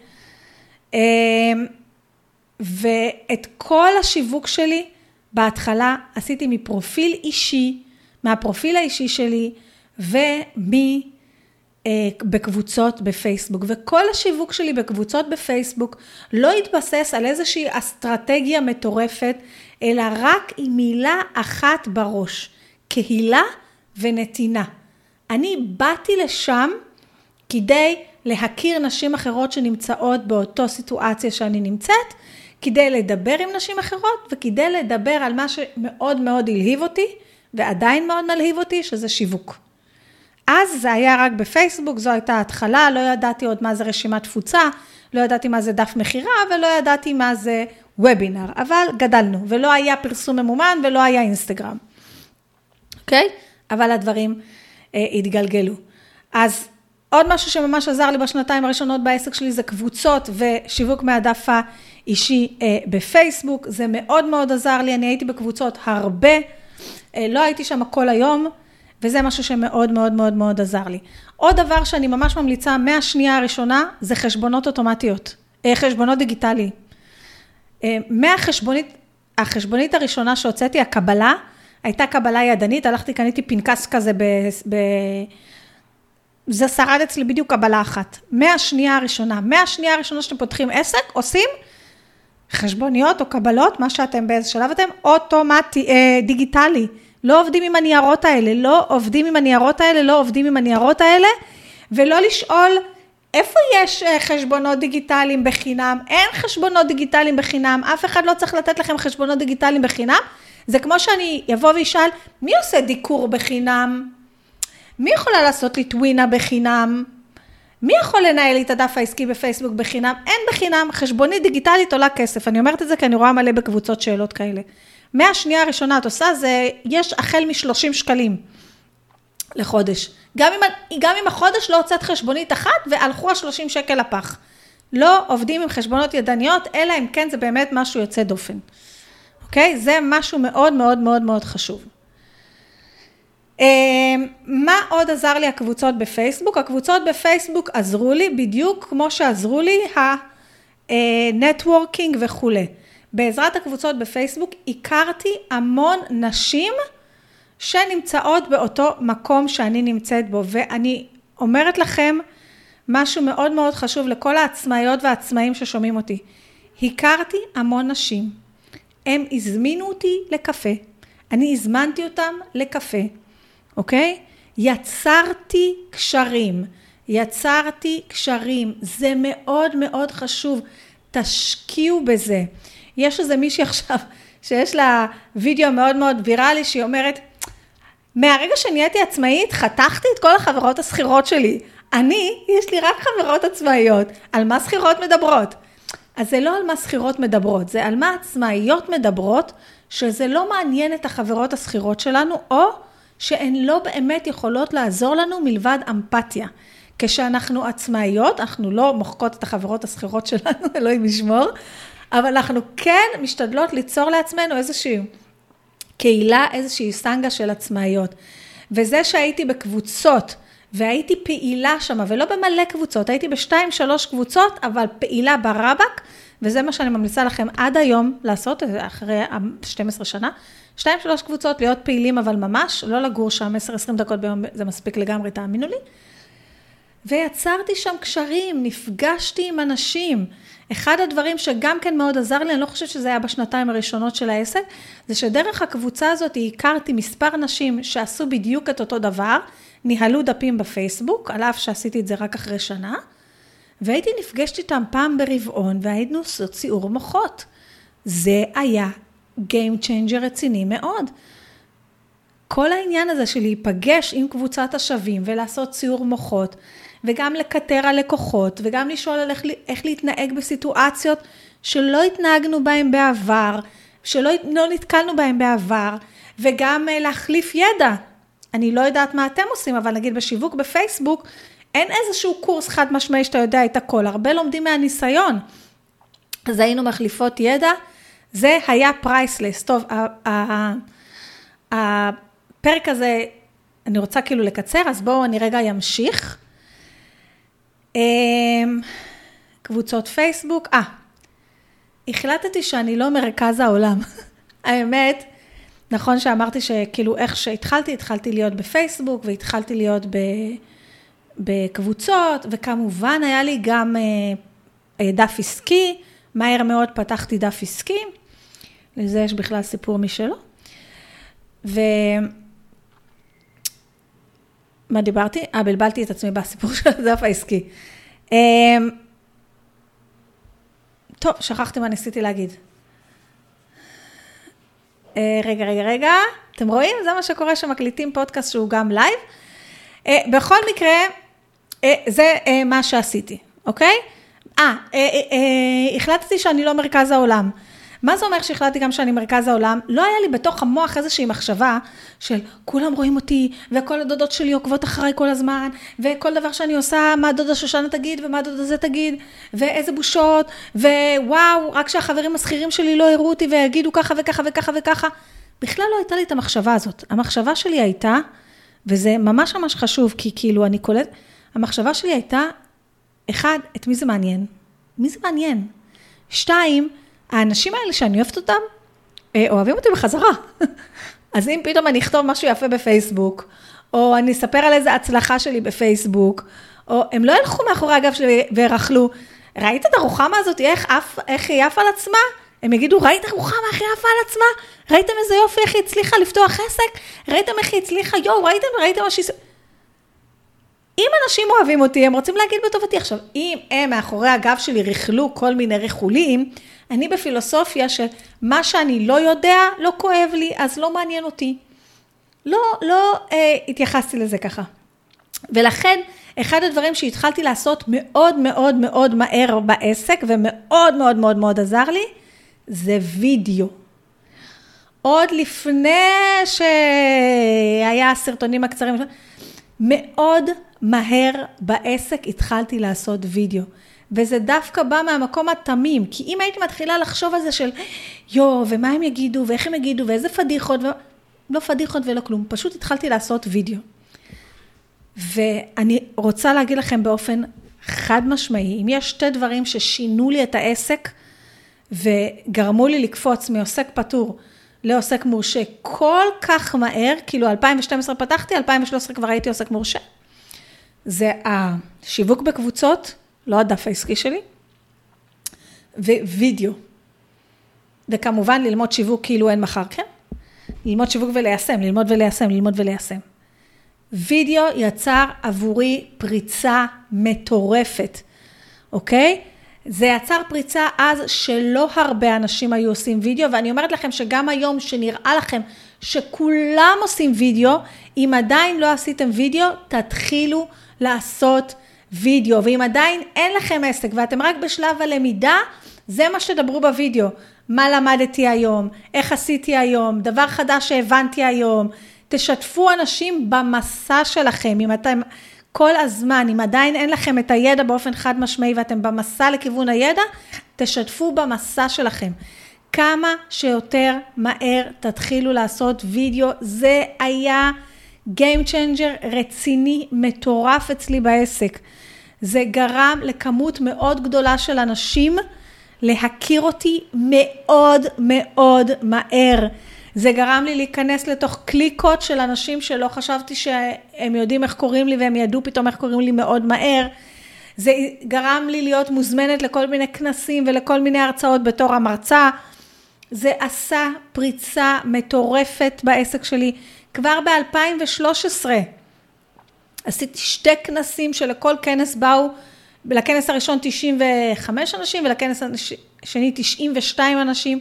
אמ, ואת כל השיווק שלי, בהתחלה עשיתי מפרופיל אישי, מהפרופיל האישי שלי, ומ... אה, בקבוצות בפייסבוק, וכל השיווק שלי בקבוצות בפייסבוק לא התבסס על איזושהי אסטרטגיה מטורפת, אלא רק עם מילה אחת בראש, קהילה ונתינה. אני באתי לשם כדי להכיר נשים אחרות שנמצאות באותו סיטואציה שאני נמצאת, כדי לדבר עם נשים אחרות וכדי לדבר על מה שמאוד מאוד הלהיב אותי, ועדיין מאוד מלהיב אותי, שזה שיווק. אז זה היה רק בפייסבוק, זו הייתה ההתחלה, לא ידעתי עוד מה זה רשימת תפוצה, לא ידעתי מה זה דף מכירה ולא ידעתי מה זה וובינר, אבל גדלנו, ולא היה פרסום ממומן ולא היה אינסטגרם, אוקיי? Okay? אבל הדברים אה, התגלגלו. אז עוד משהו שממש עזר לי בשנתיים הראשונות בעסק שלי זה קבוצות ושיווק מהדף האישי אה, בפייסבוק, זה מאוד מאוד עזר לי, אני הייתי בקבוצות הרבה, אה, לא הייתי שם כל היום, וזה משהו שמאוד מאוד מאוד מאוד עזר לי. עוד דבר שאני ממש ממליצה מהשנייה הראשונה, זה חשבונות אוטומטיות, אה, חשבונות דיגיטלי. אה, מהחשבונית, החשבונית הראשונה שהוצאתי, הקבלה, הייתה קבלה ידנית, הלכתי, קניתי פנקס כזה ב... ב... זה שרד אצלי בדיוק קבלה אחת. מהשנייה הראשונה, מהשנייה הראשונה שאתם פותחים עסק, עושים חשבוניות או קבלות, מה שאתם באיזה שלב אתם, אוטומטי, אה, דיגיטלי. לא עובדים עם הניירות האלה, לא עובדים עם הניירות האלה, לא עובדים עם הניירות האלה, ולא לשאול איפה יש אה, חשבונות דיגיטליים בחינם? אין חשבונות דיגיטליים בחינם, אף אחד לא צריך לתת לכם חשבונות דיגיטליים בחינם. זה כמו שאני אבוא ואשאל, מי עושה דיקור בחינם? מי יכולה לעשות לי טווינה בחינם? מי יכול לנהל לי את הדף העסקי בפייסבוק בחינם? אין בחינם, חשבונית דיגיטלית עולה כסף. אני אומרת את זה כי אני רואה מלא בקבוצות שאלות כאלה. מהשנייה הראשונה את עושה זה, יש החל מ-30 שקלים לחודש. גם אם, גם אם החודש לא הוצאת חשבונית אחת והלכו ה-30 שקל לפח. לא עובדים עם חשבונות ידניות, אלא אם כן זה באמת משהו יוצא דופן. אוקיי? זה משהו מאוד מאוד מאוד מאוד חשוב. אמ, מה עוד עזר לי הקבוצות בפייסבוק? הקבוצות בפייסבוק עזרו לי בדיוק כמו שעזרו לי הנטוורקינג וכולי. בעזרת הקבוצות בפייסבוק הכרתי המון נשים שנמצאות באותו מקום שאני נמצאת בו, ואני אומרת לכם משהו מאוד מאוד חשוב לכל העצמאיות והעצמאים ששומעים אותי. הכרתי המון נשים, הם הזמינו אותי לקפה, אני הזמנתי אותם לקפה. אוקיי? יצרתי קשרים, יצרתי קשרים, זה מאוד מאוד חשוב, תשקיעו בזה. יש איזה מישהי עכשיו שיש לה וידאו מאוד מאוד ויראלי שהיא אומרת, מהרגע שנהייתי עצמאית חתכתי את כל החברות השכירות שלי. אני, יש לי רק חברות עצמאיות, על מה שכירות מדברות? אז זה לא על מה שכירות מדברות, זה על מה עצמאיות מדברות, שזה לא מעניין את החברות השכירות שלנו, או שהן לא באמת יכולות לעזור לנו מלבד אמפתיה. כשאנחנו עצמאיות, אנחנו לא מוחקות את החברות השכירות שלנו, אלוהים ישמור, אבל אנחנו כן משתדלות ליצור לעצמנו איזושהי קהילה, איזושהי סנגה של עצמאיות. וזה שהייתי בקבוצות, והייתי פעילה שם, ולא במלא קבוצות, הייתי בשתיים, שלוש קבוצות, אבל פעילה ברבק, וזה מה שאני ממליצה לכם עד היום לעשות, אחרי 12 שנה, שתיים, שלוש קבוצות, להיות פעילים, אבל ממש, לא לגור שם 10-20 דקות ביום, זה מספיק לגמרי, תאמינו לי. ויצרתי שם קשרים, נפגשתי עם אנשים. אחד הדברים שגם כן מאוד עזר לי, אני לא חושבת שזה היה בשנתיים הראשונות של העסק, זה שדרך הקבוצה הזאת הכרתי מספר נשים שעשו בדיוק את אותו דבר, ניהלו דפים בפייסבוק, על אף שעשיתי את זה רק אחרי שנה, והייתי נפגשת איתם פעם ברבעון והיינו עושות ציור מוחות. זה היה Game Changer רציני מאוד. כל העניין הזה של להיפגש עם קבוצת השווים ולעשות ציור מוחות, וגם לקטר על לקוחות, וגם לשאול על איך, איך להתנהג בסיטואציות שלא התנהגנו בהן בעבר, שלא לא נתקלנו בהן בעבר, וגם אה, להחליף ידע. אני לא יודעת מה אתם עושים, אבל נגיד בשיווק בפייסבוק, אין איזשהו קורס חד משמעי שאתה יודע את הכל, הרבה לומדים מהניסיון. אז היינו מחליפות ידע, זה היה פרייסלס. טוב, הפרק הזה, אני רוצה כאילו לקצר, אז בואו אני רגע אמשיך. אמ, קבוצות פייסבוק, אה, החלטתי שאני לא מרכז העולם. האמת, נכון שאמרתי שכאילו איך שהתחלתי, התחלתי להיות בפייסבוק והתחלתי להיות ב, בקבוצות, וכמובן היה לי גם אה, דף עסקי, מהר מאוד פתחתי דף עסקי, לזה יש בכלל סיפור משלו. ו... מה דיברתי? אה, בלבלתי את עצמי בסיפור של הדף העסקי. אמ, טוב, שכחתי מה ניסיתי להגיד. אה, רגע, רגע, רגע, אתם רואים? זה מה שקורה שמקליטים פודקאסט שהוא גם לייב. אה, בכל מקרה, אה, זה מה שעשיתי, אוקיי? אה, החלטתי שאני לא מרכז העולם. מה זה אומר שהחלטתי גם שאני מרכז העולם? לא היה לי בתוך המוח איזושהי מחשבה של כולם רואים אותי, וכל הדודות שלי עוקבות אחריי כל הזמן, וכל דבר שאני עושה, מה דודה שושנה תגיד, ומה דודה זה תגיד, ואיזה בושות, ווואו, רק שהחברים השכירים שלי לא יראו אותי ויגידו ככה וככה וככה וככה. בכלל לא הייתה לי את המחשבה הזאת. המחשבה שלי הייתה, וזה ממש ממש חשוב, כי כאילו אני קולט, המחשבה שלי הייתה, אחד, את מי זה מעניין? מי זה מעניין? שתיים, האנשים האלה שאני אוהבת אותם, אה, אוהבים אותי בחזרה. אז אם פתאום אני אכתוב משהו יפה בפייסבוק, או אני אספר על איזה הצלחה שלי בפייסבוק, או הם לא ילכו מאחורי הגב שלי וירכלו, ראית את הרוחמה הזאת, איך, אף, איך היא עפה על עצמה? הם יגידו, ראית רוחמה איך היא עפה על עצמה? ראיתם איזה יופי, איך היא הצליחה לפתוח עסק? ראיתם איך היא הצליחה? יואו, ראיתם, ראיתם מה שהיא... אם אנשים אוהבים אותי, הם רוצים להגיד בטובתי. עכשיו, אם הם מאחורי הגב שלי ריכלו כל מיני ריכולים, אני בפילוסופיה של מה שאני לא יודע, לא כואב לי, אז לא מעניין אותי. לא, לא אה, התייחסתי לזה ככה. ולכן אחד הדברים שהתחלתי לעשות מאוד מאוד מאוד מהר בעסק, ומאוד מאוד מאוד מאוד עזר לי, זה וידאו. עוד לפני שהיה הסרטונים הקצרים, מאוד מהר בעסק התחלתי לעשות וידאו. וזה דווקא בא מהמקום התמים, כי אם הייתי מתחילה לחשוב על זה של יואו, ומה הם יגידו, ואיך הם יגידו, ואיזה פדיחות, ו... לא פדיחות ולא כלום, פשוט התחלתי לעשות וידאו. ואני רוצה להגיד לכם באופן חד משמעי, אם יש שתי דברים ששינו לי את העסק וגרמו לי לקפוץ מעוסק פטור לעוסק מורשה כל כך מהר, כאילו 2012 פתחתי, 2013 כבר הייתי עוסק מורשה, זה השיווק בקבוצות, לא הדף העסקי שלי, ווידאו. וכמובן ללמוד שיווק כאילו אין מחר, כן? ללמוד שיווק וליישם, ללמוד וליישם, ללמוד וליישם. וידאו יצר עבורי פריצה מטורפת, אוקיי? זה יצר פריצה אז שלא הרבה אנשים היו עושים וידאו, ואני אומרת לכם שגם היום שנראה לכם שכולם עושים וידאו, אם עדיין לא עשיתם וידאו, תתחילו לעשות וידאו, ואם עדיין אין לכם עסק ואתם רק בשלב הלמידה, זה מה שתדברו בוידאו. מה למדתי היום, איך עשיתי היום, דבר חדש שהבנתי היום. תשתפו אנשים במסע שלכם, אם אתם כל הזמן, אם עדיין אין לכם את הידע באופן חד משמעי ואתם במסע לכיוון הידע, תשתפו במסע שלכם. כמה שיותר מהר תתחילו לעשות וידאו, זה היה Game Changer רציני, מטורף אצלי בעסק. זה גרם לכמות מאוד גדולה של אנשים להכיר אותי מאוד מאוד מהר. זה גרם לי להיכנס לתוך קליקות של אנשים שלא חשבתי שהם יודעים איך קוראים לי והם ידעו פתאום איך קוראים לי מאוד מהר. זה גרם לי להיות מוזמנת לכל מיני כנסים ולכל מיני הרצאות בתור המרצה. זה עשה פריצה מטורפת בעסק שלי. כבר ב-2013 עשיתי שתי כנסים שלכל כנס באו, לכנס הראשון 95 אנשים ולכנס השני 92 אנשים.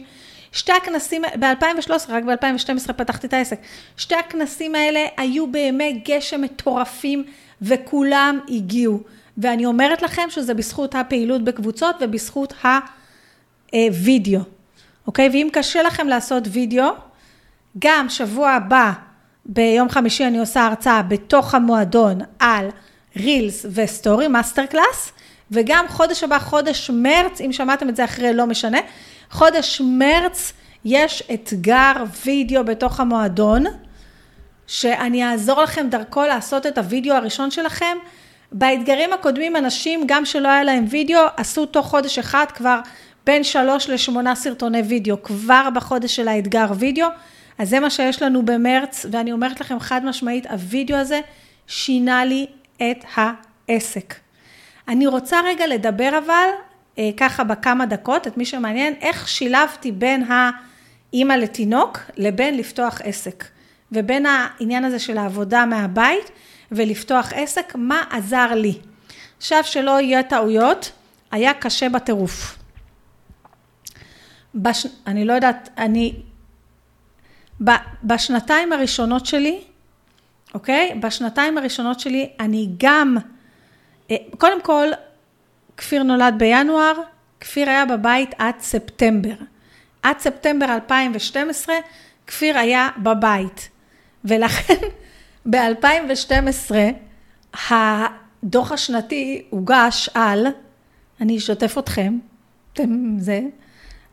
שתי הכנסים, ב-2013, רק ב-2012 פתחתי את העסק, שתי הכנסים האלה היו בימי גשם מטורפים וכולם הגיעו. ואני אומרת לכם שזה בזכות הפעילות בקבוצות ובזכות הווידאו, אוקיי? ואם קשה לכם לעשות וידאו, גם שבוע הבא, ביום חמישי אני עושה הרצאה בתוך המועדון על reels ו story, master class, וגם חודש הבא, חודש מרץ, אם שמעתם את זה אחרי, לא משנה, חודש מרץ יש אתגר וידאו בתוך המועדון, שאני אעזור לכם דרכו לעשות את הוידאו הראשון שלכם. באתגרים הקודמים אנשים, גם שלא היה להם וידאו, עשו תוך חודש אחד כבר בין שלוש לשמונה סרטוני וידאו, כבר בחודש של האתגר וידאו. אז זה מה שיש לנו במרץ, ואני אומרת לכם חד משמעית, הוידאו הזה שינה לי את העסק. אני רוצה רגע לדבר אבל אה, ככה בכמה דקות, את מי שמעניין, איך שילבתי בין האימא לתינוק לבין לפתוח עסק. ובין העניין הזה של העבודה מהבית ולפתוח עסק, מה עזר לי. עכשיו שלא יהיה טעויות, היה קשה בטירוף. בש... אני לא יודעת, אני... בשנתיים הראשונות שלי, אוקיי? בשנתיים הראשונות שלי אני גם, אה, קודם כל, כפיר נולד בינואר, כפיר היה בבית עד ספטמבר. עד ספטמבר 2012, כפיר היה בבית. ולכן ב-2012 הדוח השנתי הוגש על, אני אשתף אתכם, אתם זה,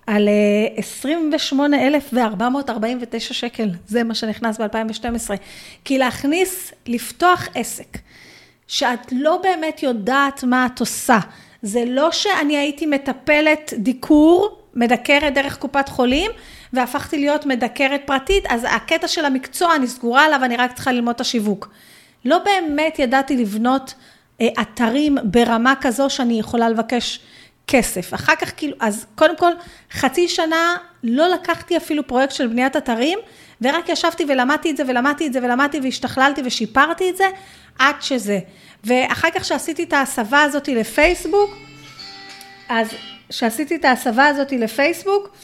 על 28,449 אה, שקל, זה מה שנכנס ב-2012. כי להכניס, לפתוח עסק, שאת לא באמת יודעת מה את עושה, זה לא שאני הייתי מטפלת דיקור, מדקרת דרך קופת חולים, והפכתי להיות מדקרת פרטית, אז הקטע של המקצוע, אני סגורה עליו, אני רק צריכה ללמוד את השיווק. לא באמת ידעתי לבנות אה, אתרים ברמה כזו שאני יכולה לבקש כסף. אחר כך כאילו, אז קודם כל, חצי שנה לא לקחתי אפילו פרויקט של בניית אתרים, ורק ישבתי ולמדתי את זה ולמדתי את זה ולמדתי והשתכללתי ושיפרתי את זה, עד שזה. ואחר כך שעשיתי את ההסבה הזאת לפייסבוק, אז כשעשיתי את ההסבה הזאת לפייסבוק,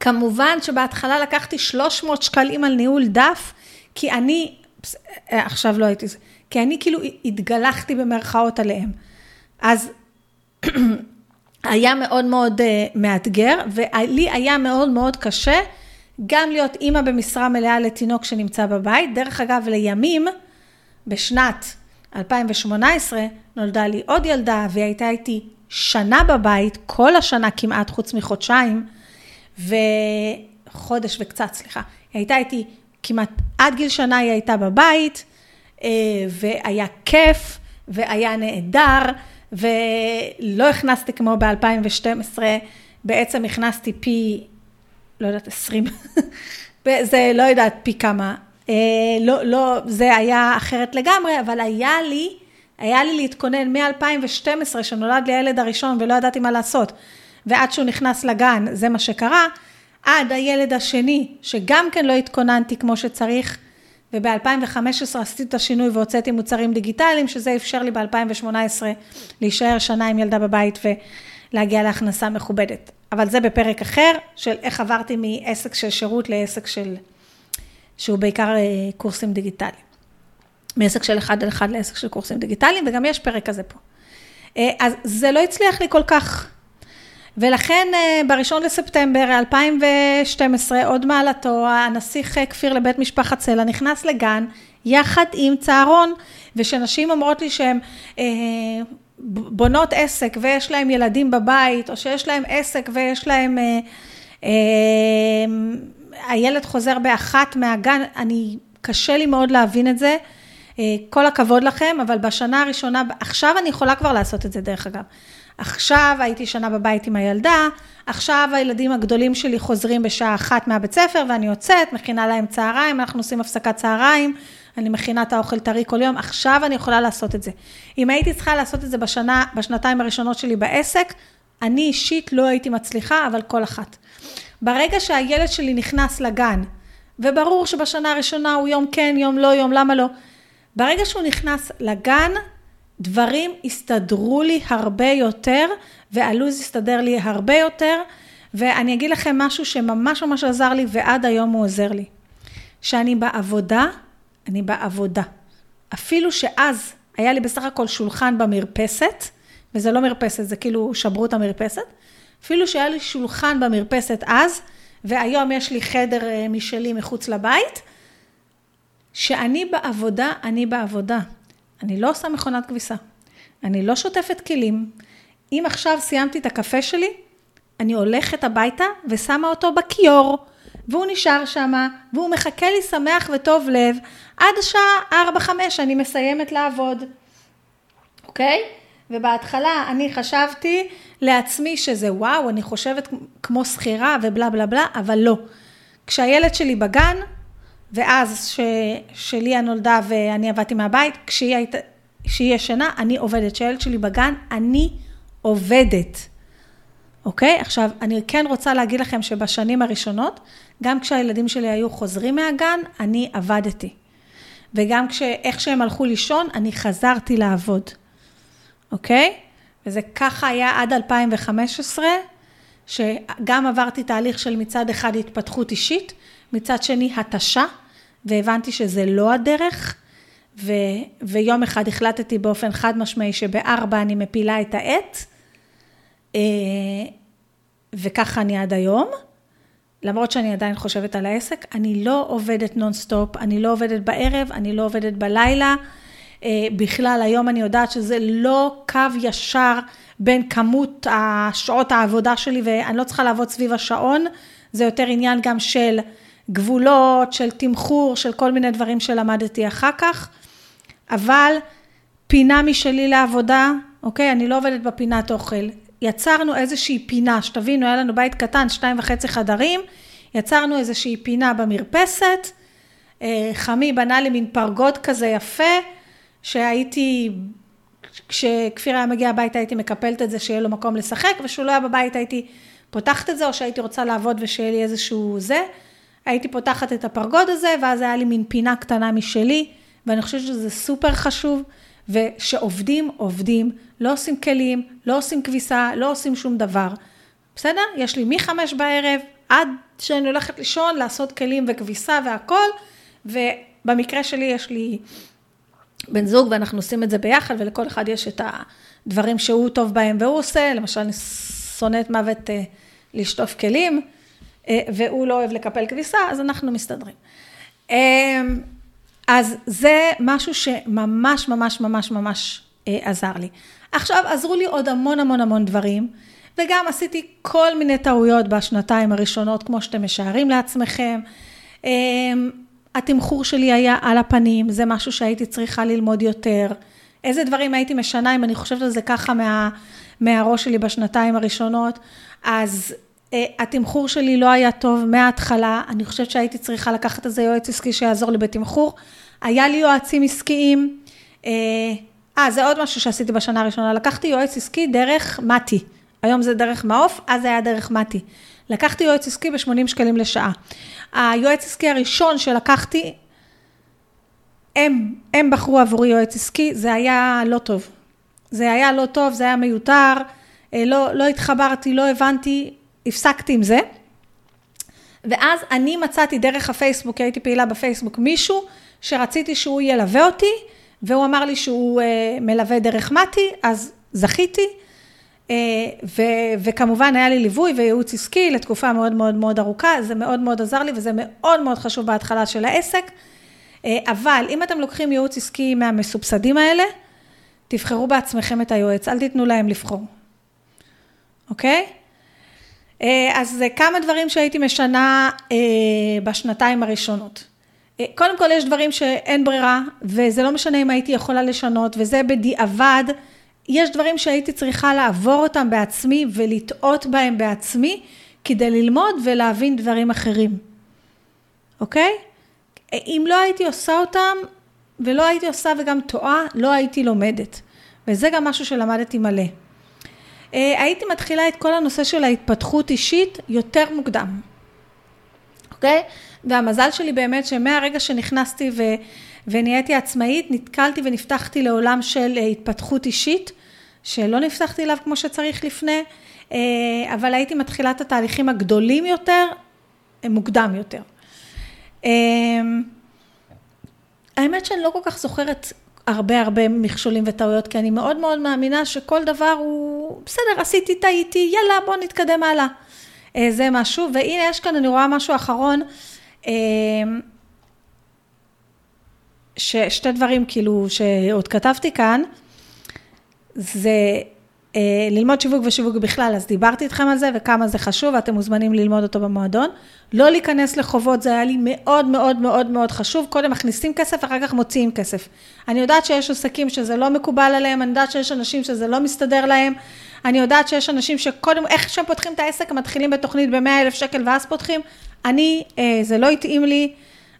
כמובן שבהתחלה לקחתי 300 שקלים על ניהול דף, כי אני, עכשיו לא הייתי, כי אני כאילו התגלחתי במרכאות עליהם. אז היה מאוד מאוד uh, מאתגר, ולי היה מאוד מאוד קשה גם להיות אימא במשרה מלאה לתינוק שנמצא בבית. דרך אגב, לימים, בשנת 2018, נולדה לי עוד ילדה, והיא הייתה איתי שנה בבית, כל השנה כמעט, חוץ מחודשיים, וחודש וקצת, סליחה. היא הייתה איתי כמעט עד גיל שנה היא הייתה בבית, אה, והיה כיף, והיה נהדר, ולא הכנסתי כמו ב-2012, בעצם הכנסתי פי, לא יודעת, 20, זה לא יודעת פי כמה, אה, לא, לא, זה היה אחרת לגמרי, אבל היה לי, היה לי להתכונן מ-2012, שנולד לי הילד הראשון ולא ידעתי מה לעשות, ועד שהוא נכנס לגן, זה מה שקרה, עד הילד השני, שגם כן לא התכוננתי כמו שצריך, וב-2015 עשיתי את השינוי והוצאתי מוצרים דיגיטליים, שזה אפשר לי ב-2018 להישאר שנה עם ילדה בבית ולהגיע להכנסה מכובדת. אבל זה בפרק אחר, של איך עברתי מעסק של שירות לעסק של, שהוא בעיקר אה, קורסים דיגיטליים. מעסק של אחד על אחד לעסק של קורסים דיגיטליים, וגם יש פרק כזה פה. אה, אז זה לא הצליח לי כל כך. ולכן אה, בראשון לספטמבר 2012, עוד מעלתו, הנסיך אה, כפיר לבית משפחת סלע נכנס לגן יחד עם צהרון, ושנשים אומרות לי שהן אה, בונות עסק ויש להן ילדים בבית, או שיש להן עסק ויש להן... אה, אה, הילד חוזר באחת מהגן, אני, קשה לי מאוד להבין את זה. אה, כל הכבוד לכם, אבל בשנה הראשונה, עכשיו אני יכולה כבר לעשות את זה דרך אגב. עכשיו הייתי שנה בבית עם הילדה, עכשיו הילדים הגדולים שלי חוזרים בשעה אחת מהבית ספר ואני יוצאת, מכינה להם צהריים, אנחנו עושים הפסקת צהריים, אני מכינה את האוכל טרי כל יום, עכשיו אני יכולה לעשות את זה. אם הייתי צריכה לעשות את זה בשנה, בשנתיים הראשונות שלי בעסק, אני אישית לא הייתי מצליחה, אבל כל אחת. ברגע שהילד שלי נכנס לגן, וברור שבשנה הראשונה הוא יום כן, יום לא, יום למה לא, ברגע שהוא נכנס לגן, דברים הסתדרו לי הרבה יותר, והלו"ז הסתדר לי הרבה יותר, ואני אגיד לכם משהו שממש ממש עזר לי, ועד היום הוא עוזר לי. שאני בעבודה, אני בעבודה. אפילו שאז היה לי בסך הכל שולחן במרפסת, וזה לא מרפסת, זה כאילו שברו את המרפסת, אפילו שהיה לי שולחן במרפסת אז, והיום יש לי חדר אה, משלי מחוץ לבית, שאני בעבודה, אני בעבודה. אני לא עושה מכונת כביסה, אני לא שוטפת כלים. אם עכשיו סיימתי את הקפה שלי, אני הולכת הביתה ושמה אותו בכיור, והוא נשאר שם, והוא מחכה לי שמח וטוב לב, עד השעה 4-5 אני מסיימת לעבוד, אוקיי? ובהתחלה אני חשבתי לעצמי שזה וואו, אני חושבת כמו שכירה ובלה בלה בלה, אבל לא. כשהילד שלי בגן, ואז ש, שליה נולדה ואני עבדתי מהבית, כשהיא, היית, כשהיא ישנה, אני עובדת. כשהילד שלי בגן, אני עובדת. אוקיי? עכשיו, אני כן רוצה להגיד לכם שבשנים הראשונות, גם כשהילדים שלי היו חוזרים מהגן, אני עבדתי. וגם כשאיך שהם הלכו לישון, אני חזרתי לעבוד. אוקיי? וזה ככה היה עד 2015, שגם עברתי תהליך של מצד אחד התפתחות אישית, מצד שני התשה, והבנתי שזה לא הדרך, ו, ויום אחד החלטתי באופן חד משמעי שבארבע אני מפילה את העט, אה, וככה אני עד היום. למרות שאני עדיין חושבת על העסק, אני לא עובדת נונסטופ, אני לא עובדת בערב, אני לא עובדת בלילה. אה, בכלל, היום אני יודעת שזה לא קו ישר בין כמות השעות העבודה שלי, ואני לא צריכה לעבוד סביב השעון, זה יותר עניין גם של גבולות, של תמחור, של כל מיני דברים שלמדתי אחר כך, אבל פינה משלי לעבודה, אוקיי? אני לא עובדת בפינת אוכל. יצרנו איזושהי פינה, שתבינו, היה לנו בית קטן, שתיים וחצי חדרים, יצרנו איזושהי פינה במרפסת, אה, חמי בנה לי מין פרגוד כזה יפה, שהייתי, כשכפיר היה מגיע הביתה הייתי מקפלת את זה שיהיה לו מקום לשחק, וכשהוא לא היה בבית הייתי פותחת את זה, או שהייתי רוצה לעבוד ושיהיה לי איזשהו זה. הייתי פותחת את הפרגוד הזה, ואז היה לי מין פינה קטנה משלי, ואני חושבת שזה סופר חשוב, ושעובדים, עובדים, לא עושים כלים, לא עושים כביסה, לא עושים שום דבר. בסדר? יש לי מחמש בערב עד שאני הולכת לישון, לעשות כלים וכביסה והכול, ובמקרה שלי יש לי בן זוג ואנחנו עושים את זה ביחד ולכל אחד יש את הדברים שהוא טוב בהם והוא עושה, למשל אני שונאת מוות אה, לשטוף כלים והוא לא אוהב לקפל כביסה, אז אנחנו מסתדרים. אה, אז זה משהו שממש ממש ממש ממש עזר לי. עכשיו עזרו לי עוד המון המון המון דברים וגם עשיתי כל מיני טעויות בשנתיים הראשונות כמו שאתם משערים לעצמכם. התמחור שלי היה על הפנים, זה משהו שהייתי צריכה ללמוד יותר. איזה דברים הייתי משנה אם אני חושבת על זה ככה מה, מהראש שלי בשנתיים הראשונות, אז אה, התמחור שלי לא היה טוב מההתחלה, אני חושבת שהייתי צריכה לקחת איזה יועץ עסקי שיעזור לי בתמחור. היה לי יועצים עסקיים, אה, אה זה עוד משהו שעשיתי בשנה הראשונה, לקחתי יועץ עסקי דרך מתי, היום זה דרך מעוף, אז זה היה דרך מתי. לקחתי יועץ עסקי ב-80 שקלים לשעה. היועץ עסקי הראשון שלקחתי, הם, הם בחרו עבורי יועץ עסקי, זה היה לא טוב. זה היה לא טוב, זה היה מיותר, אה, לא, לא התחברתי, לא הבנתי, הפסקתי עם זה. ואז אני מצאתי דרך הפייסבוק, הייתי פעילה בפייסבוק, מישהו שרציתי שהוא ילווה אותי, והוא אמר לי שהוא אה, מלווה דרך מתי, אז זכיתי. אה, ו, וכמובן היה לי ליווי וייעוץ עסקי לתקופה מאוד מאוד מאוד ארוכה, זה מאוד מאוד עזר לי וזה מאוד מאוד חשוב בהתחלה של העסק. אה, אבל אם אתם לוקחים ייעוץ עסקי מהמסובסדים האלה, תבחרו בעצמכם את היועץ, אל תיתנו להם לבחור, אוקיי? אה, אז כמה דברים שהייתי משנה בשנתיים הראשונות. קודם כל יש דברים שאין ברירה, וזה לא משנה אם הייתי יכולה לשנות, וזה בדיעבד. יש דברים שהייתי צריכה לעבור אותם בעצמי ולטעות בהם בעצמי, כדי ללמוד ולהבין דברים אחרים, אוקיי? אם לא הייתי עושה אותם, ולא הייתי עושה וגם טועה, לא הייתי לומדת. וזה גם משהו שלמדתי מלא. אה, הייתי מתחילה את כל הנושא של ההתפתחות אישית יותר מוקדם, אוקיי? והמזל שלי באמת שמהרגע שנכנסתי ו... ונהייתי עצמאית, נתקלתי ונפתחתי לעולם של אה, התפתחות אישית, שלא נפתחתי אליו כמו שצריך לפני, אה, אבל הייתי מתחילה את התהליכים הגדולים יותר, מוקדם יותר. האמת שאני לא כל כך זוכרת הרבה הרבה מכשולים וטעויות, כי אני מאוד מאוד מאמינה שכל דבר הוא, בסדר, עשיתי, טעיתי, יאללה, בוא נתקדם הלאה. זה משהו, והנה יש כאן, אני רואה משהו אחרון. ששתי דברים כאילו שעוד כתבתי כאן, זה אה, ללמוד שיווק ושיווק בכלל, אז דיברתי איתכם על זה וכמה זה חשוב, ואתם מוזמנים ללמוד אותו במועדון. לא להיכנס לחובות, זה היה לי מאוד מאוד מאוד מאוד חשוב. קודם מכניסים כסף, אחר כך מוציאים כסף. אני יודעת שיש עסקים שזה לא מקובל עליהם, אני יודעת שיש אנשים שזה לא מסתדר להם. אני יודעת שיש אנשים שקודם, איך שהם פותחים את העסק, הם מתחילים בתוכנית ב-100 אלף שקל ואז פותחים. אני, אה, זה לא התאים לי.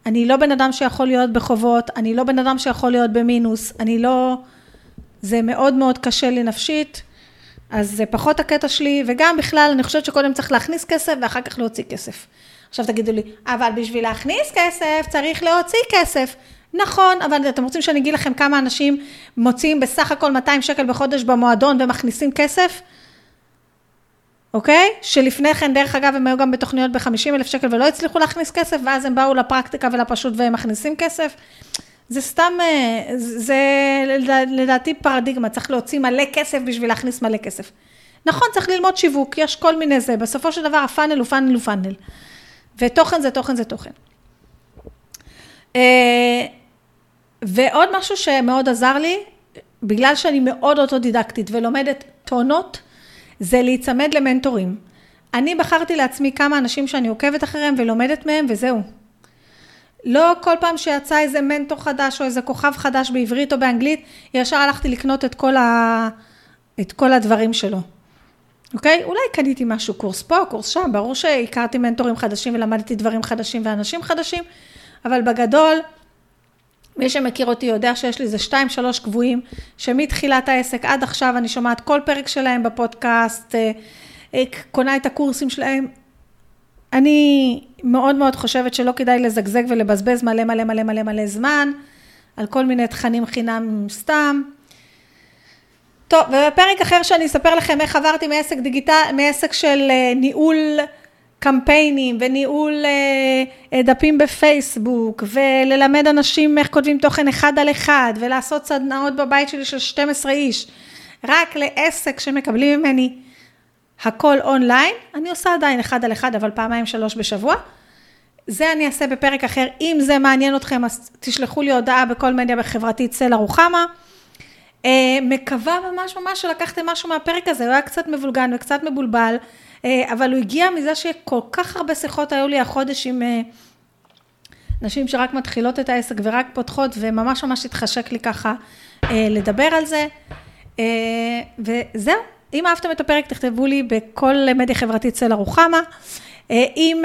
אני לא בן אדם שיכול להיות בחובות, אני לא בן אדם שיכול להיות במינוס, אני לא... זה מאוד מאוד קשה לי נפשית, אז זה פחות הקטע שלי, וגם בכלל, אני חושבת שקודם צריך להכניס כסף ואחר כך להוציא כסף. עכשיו תגידו לי, אבל בשביל להכניס כסף צריך להוציא כסף. נכון, אבל אתם רוצים שאני אגיד לכם כמה אנשים מוציאים בסך הכל 200 שקל בחודש במועדון ומכניסים כסף? אוקיי? שלפני כן, דרך אגב, הם היו גם בתוכניות ב-50 אלף שקל ולא הצליחו להכניס כסף, ואז הם באו לפרקטיקה ולפשוט והם מכניסים כסף. זה סתם, אה, זה לדעתי פרדיגמה, צריך להוציא מלא כסף בשביל להכניס מלא כסף. נכון, צריך ללמוד שיווק, יש כל מיני זה, בסופו של דבר הפאנל הוא פאנל הוא פאנל. ותוכן זה תוכן זה תוכן. אה, ועוד משהו שמאוד עזר לי, בגלל שאני מאוד אוטודידקטית ולומדת טונות, זה להיצמד למנטורים. אני בחרתי לעצמי כמה אנשים שאני עוקבת אחריהם ולומדת מהם וזהו. לא כל פעם שיצא איזה מנטור חדש או איזה כוכב חדש בעברית או באנגלית, ישר הלכתי לקנות את כל, ה... את כל הדברים שלו. אוקיי? אולי קניתי משהו, קורס פה, קורס שם, ברור שהכרתי מנטורים חדשים ולמדתי דברים חדשים ואנשים חדשים, אבל בגדול, מי שמכיר אותי יודע שיש לי איזה שתיים שלוש קבועים, שמתחילת העסק עד עכשיו אני שומעת כל פרק שלהם בפודקאסט, אה, אה, קונה את הקורסים שלהם. אני מאוד מאוד חושבת שלא כדאי לזגזג ולבזבז מלא מלא מלא מלא מלא זמן על כל מיני תכנים חינם סתם. טוב, ובפרק אחר שאני אספר לכם איך עברתי מעסק דיגיטל, מעסק של אה, ניהול קמפיינים וניהול אה, דפים בפייסבוק, וללמד אנשים איך כותבים תוכן אחד על אחד, ולעשות סדנאות בבית שלי של 12 איש, רק לעסק שמקבלים ממני הכל אונליין, אני עושה עדיין אחד על אחד, אבל פעמיים שלוש בשבוע. זה אני אעשה בפרק אחר. אם זה מעניין אתכם, אז תשלחו לי הודעה בכל מדיה בחברתית סלע רוחמה. אה, מקווה ממש ממש שלקחתם משהו מהפרק הזה, הוא היה קצת מבולגן וקצת מבולבל, אה, אבל הוא הגיע מזה שכל כך הרבה שיחות היו לי החודש עם אה, נשים שרק מתחילות את העסק ורק פותחות, וממש ממש התחשק לי ככה לדבר על זה. וזהו, אם אהבתם את הפרק, תכתבו לי בכל מדיה חברתית סלע רוחמה. אם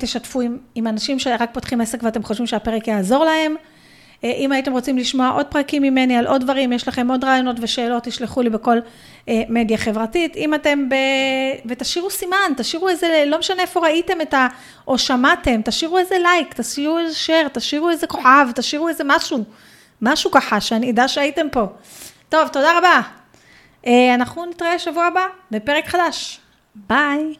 תשתפו עם, עם אנשים שרק פותחים עסק ואתם חושבים שהפרק יעזור להם, אה, אם הייתם רוצים לשמוע עוד פרקים ממני על עוד דברים, יש לכם עוד רעיונות ושאלות, תשלחו לי בכל אה, מדיה חברתית. אם אתם ב... ותשאירו סימן, תשאירו איזה, לא משנה איפה ראיתם את ה... או שמעתם, תשאירו איזה לייק, תשאירו איזה שייר, תשאירו איזה כוכב, תשאירו איזה משהו. משהו ככה, שאני אדע שהייתם פה. טוב, תודה רבה. אה, אנחנו נתראה שבוע הבא בפרק חדש. ביי.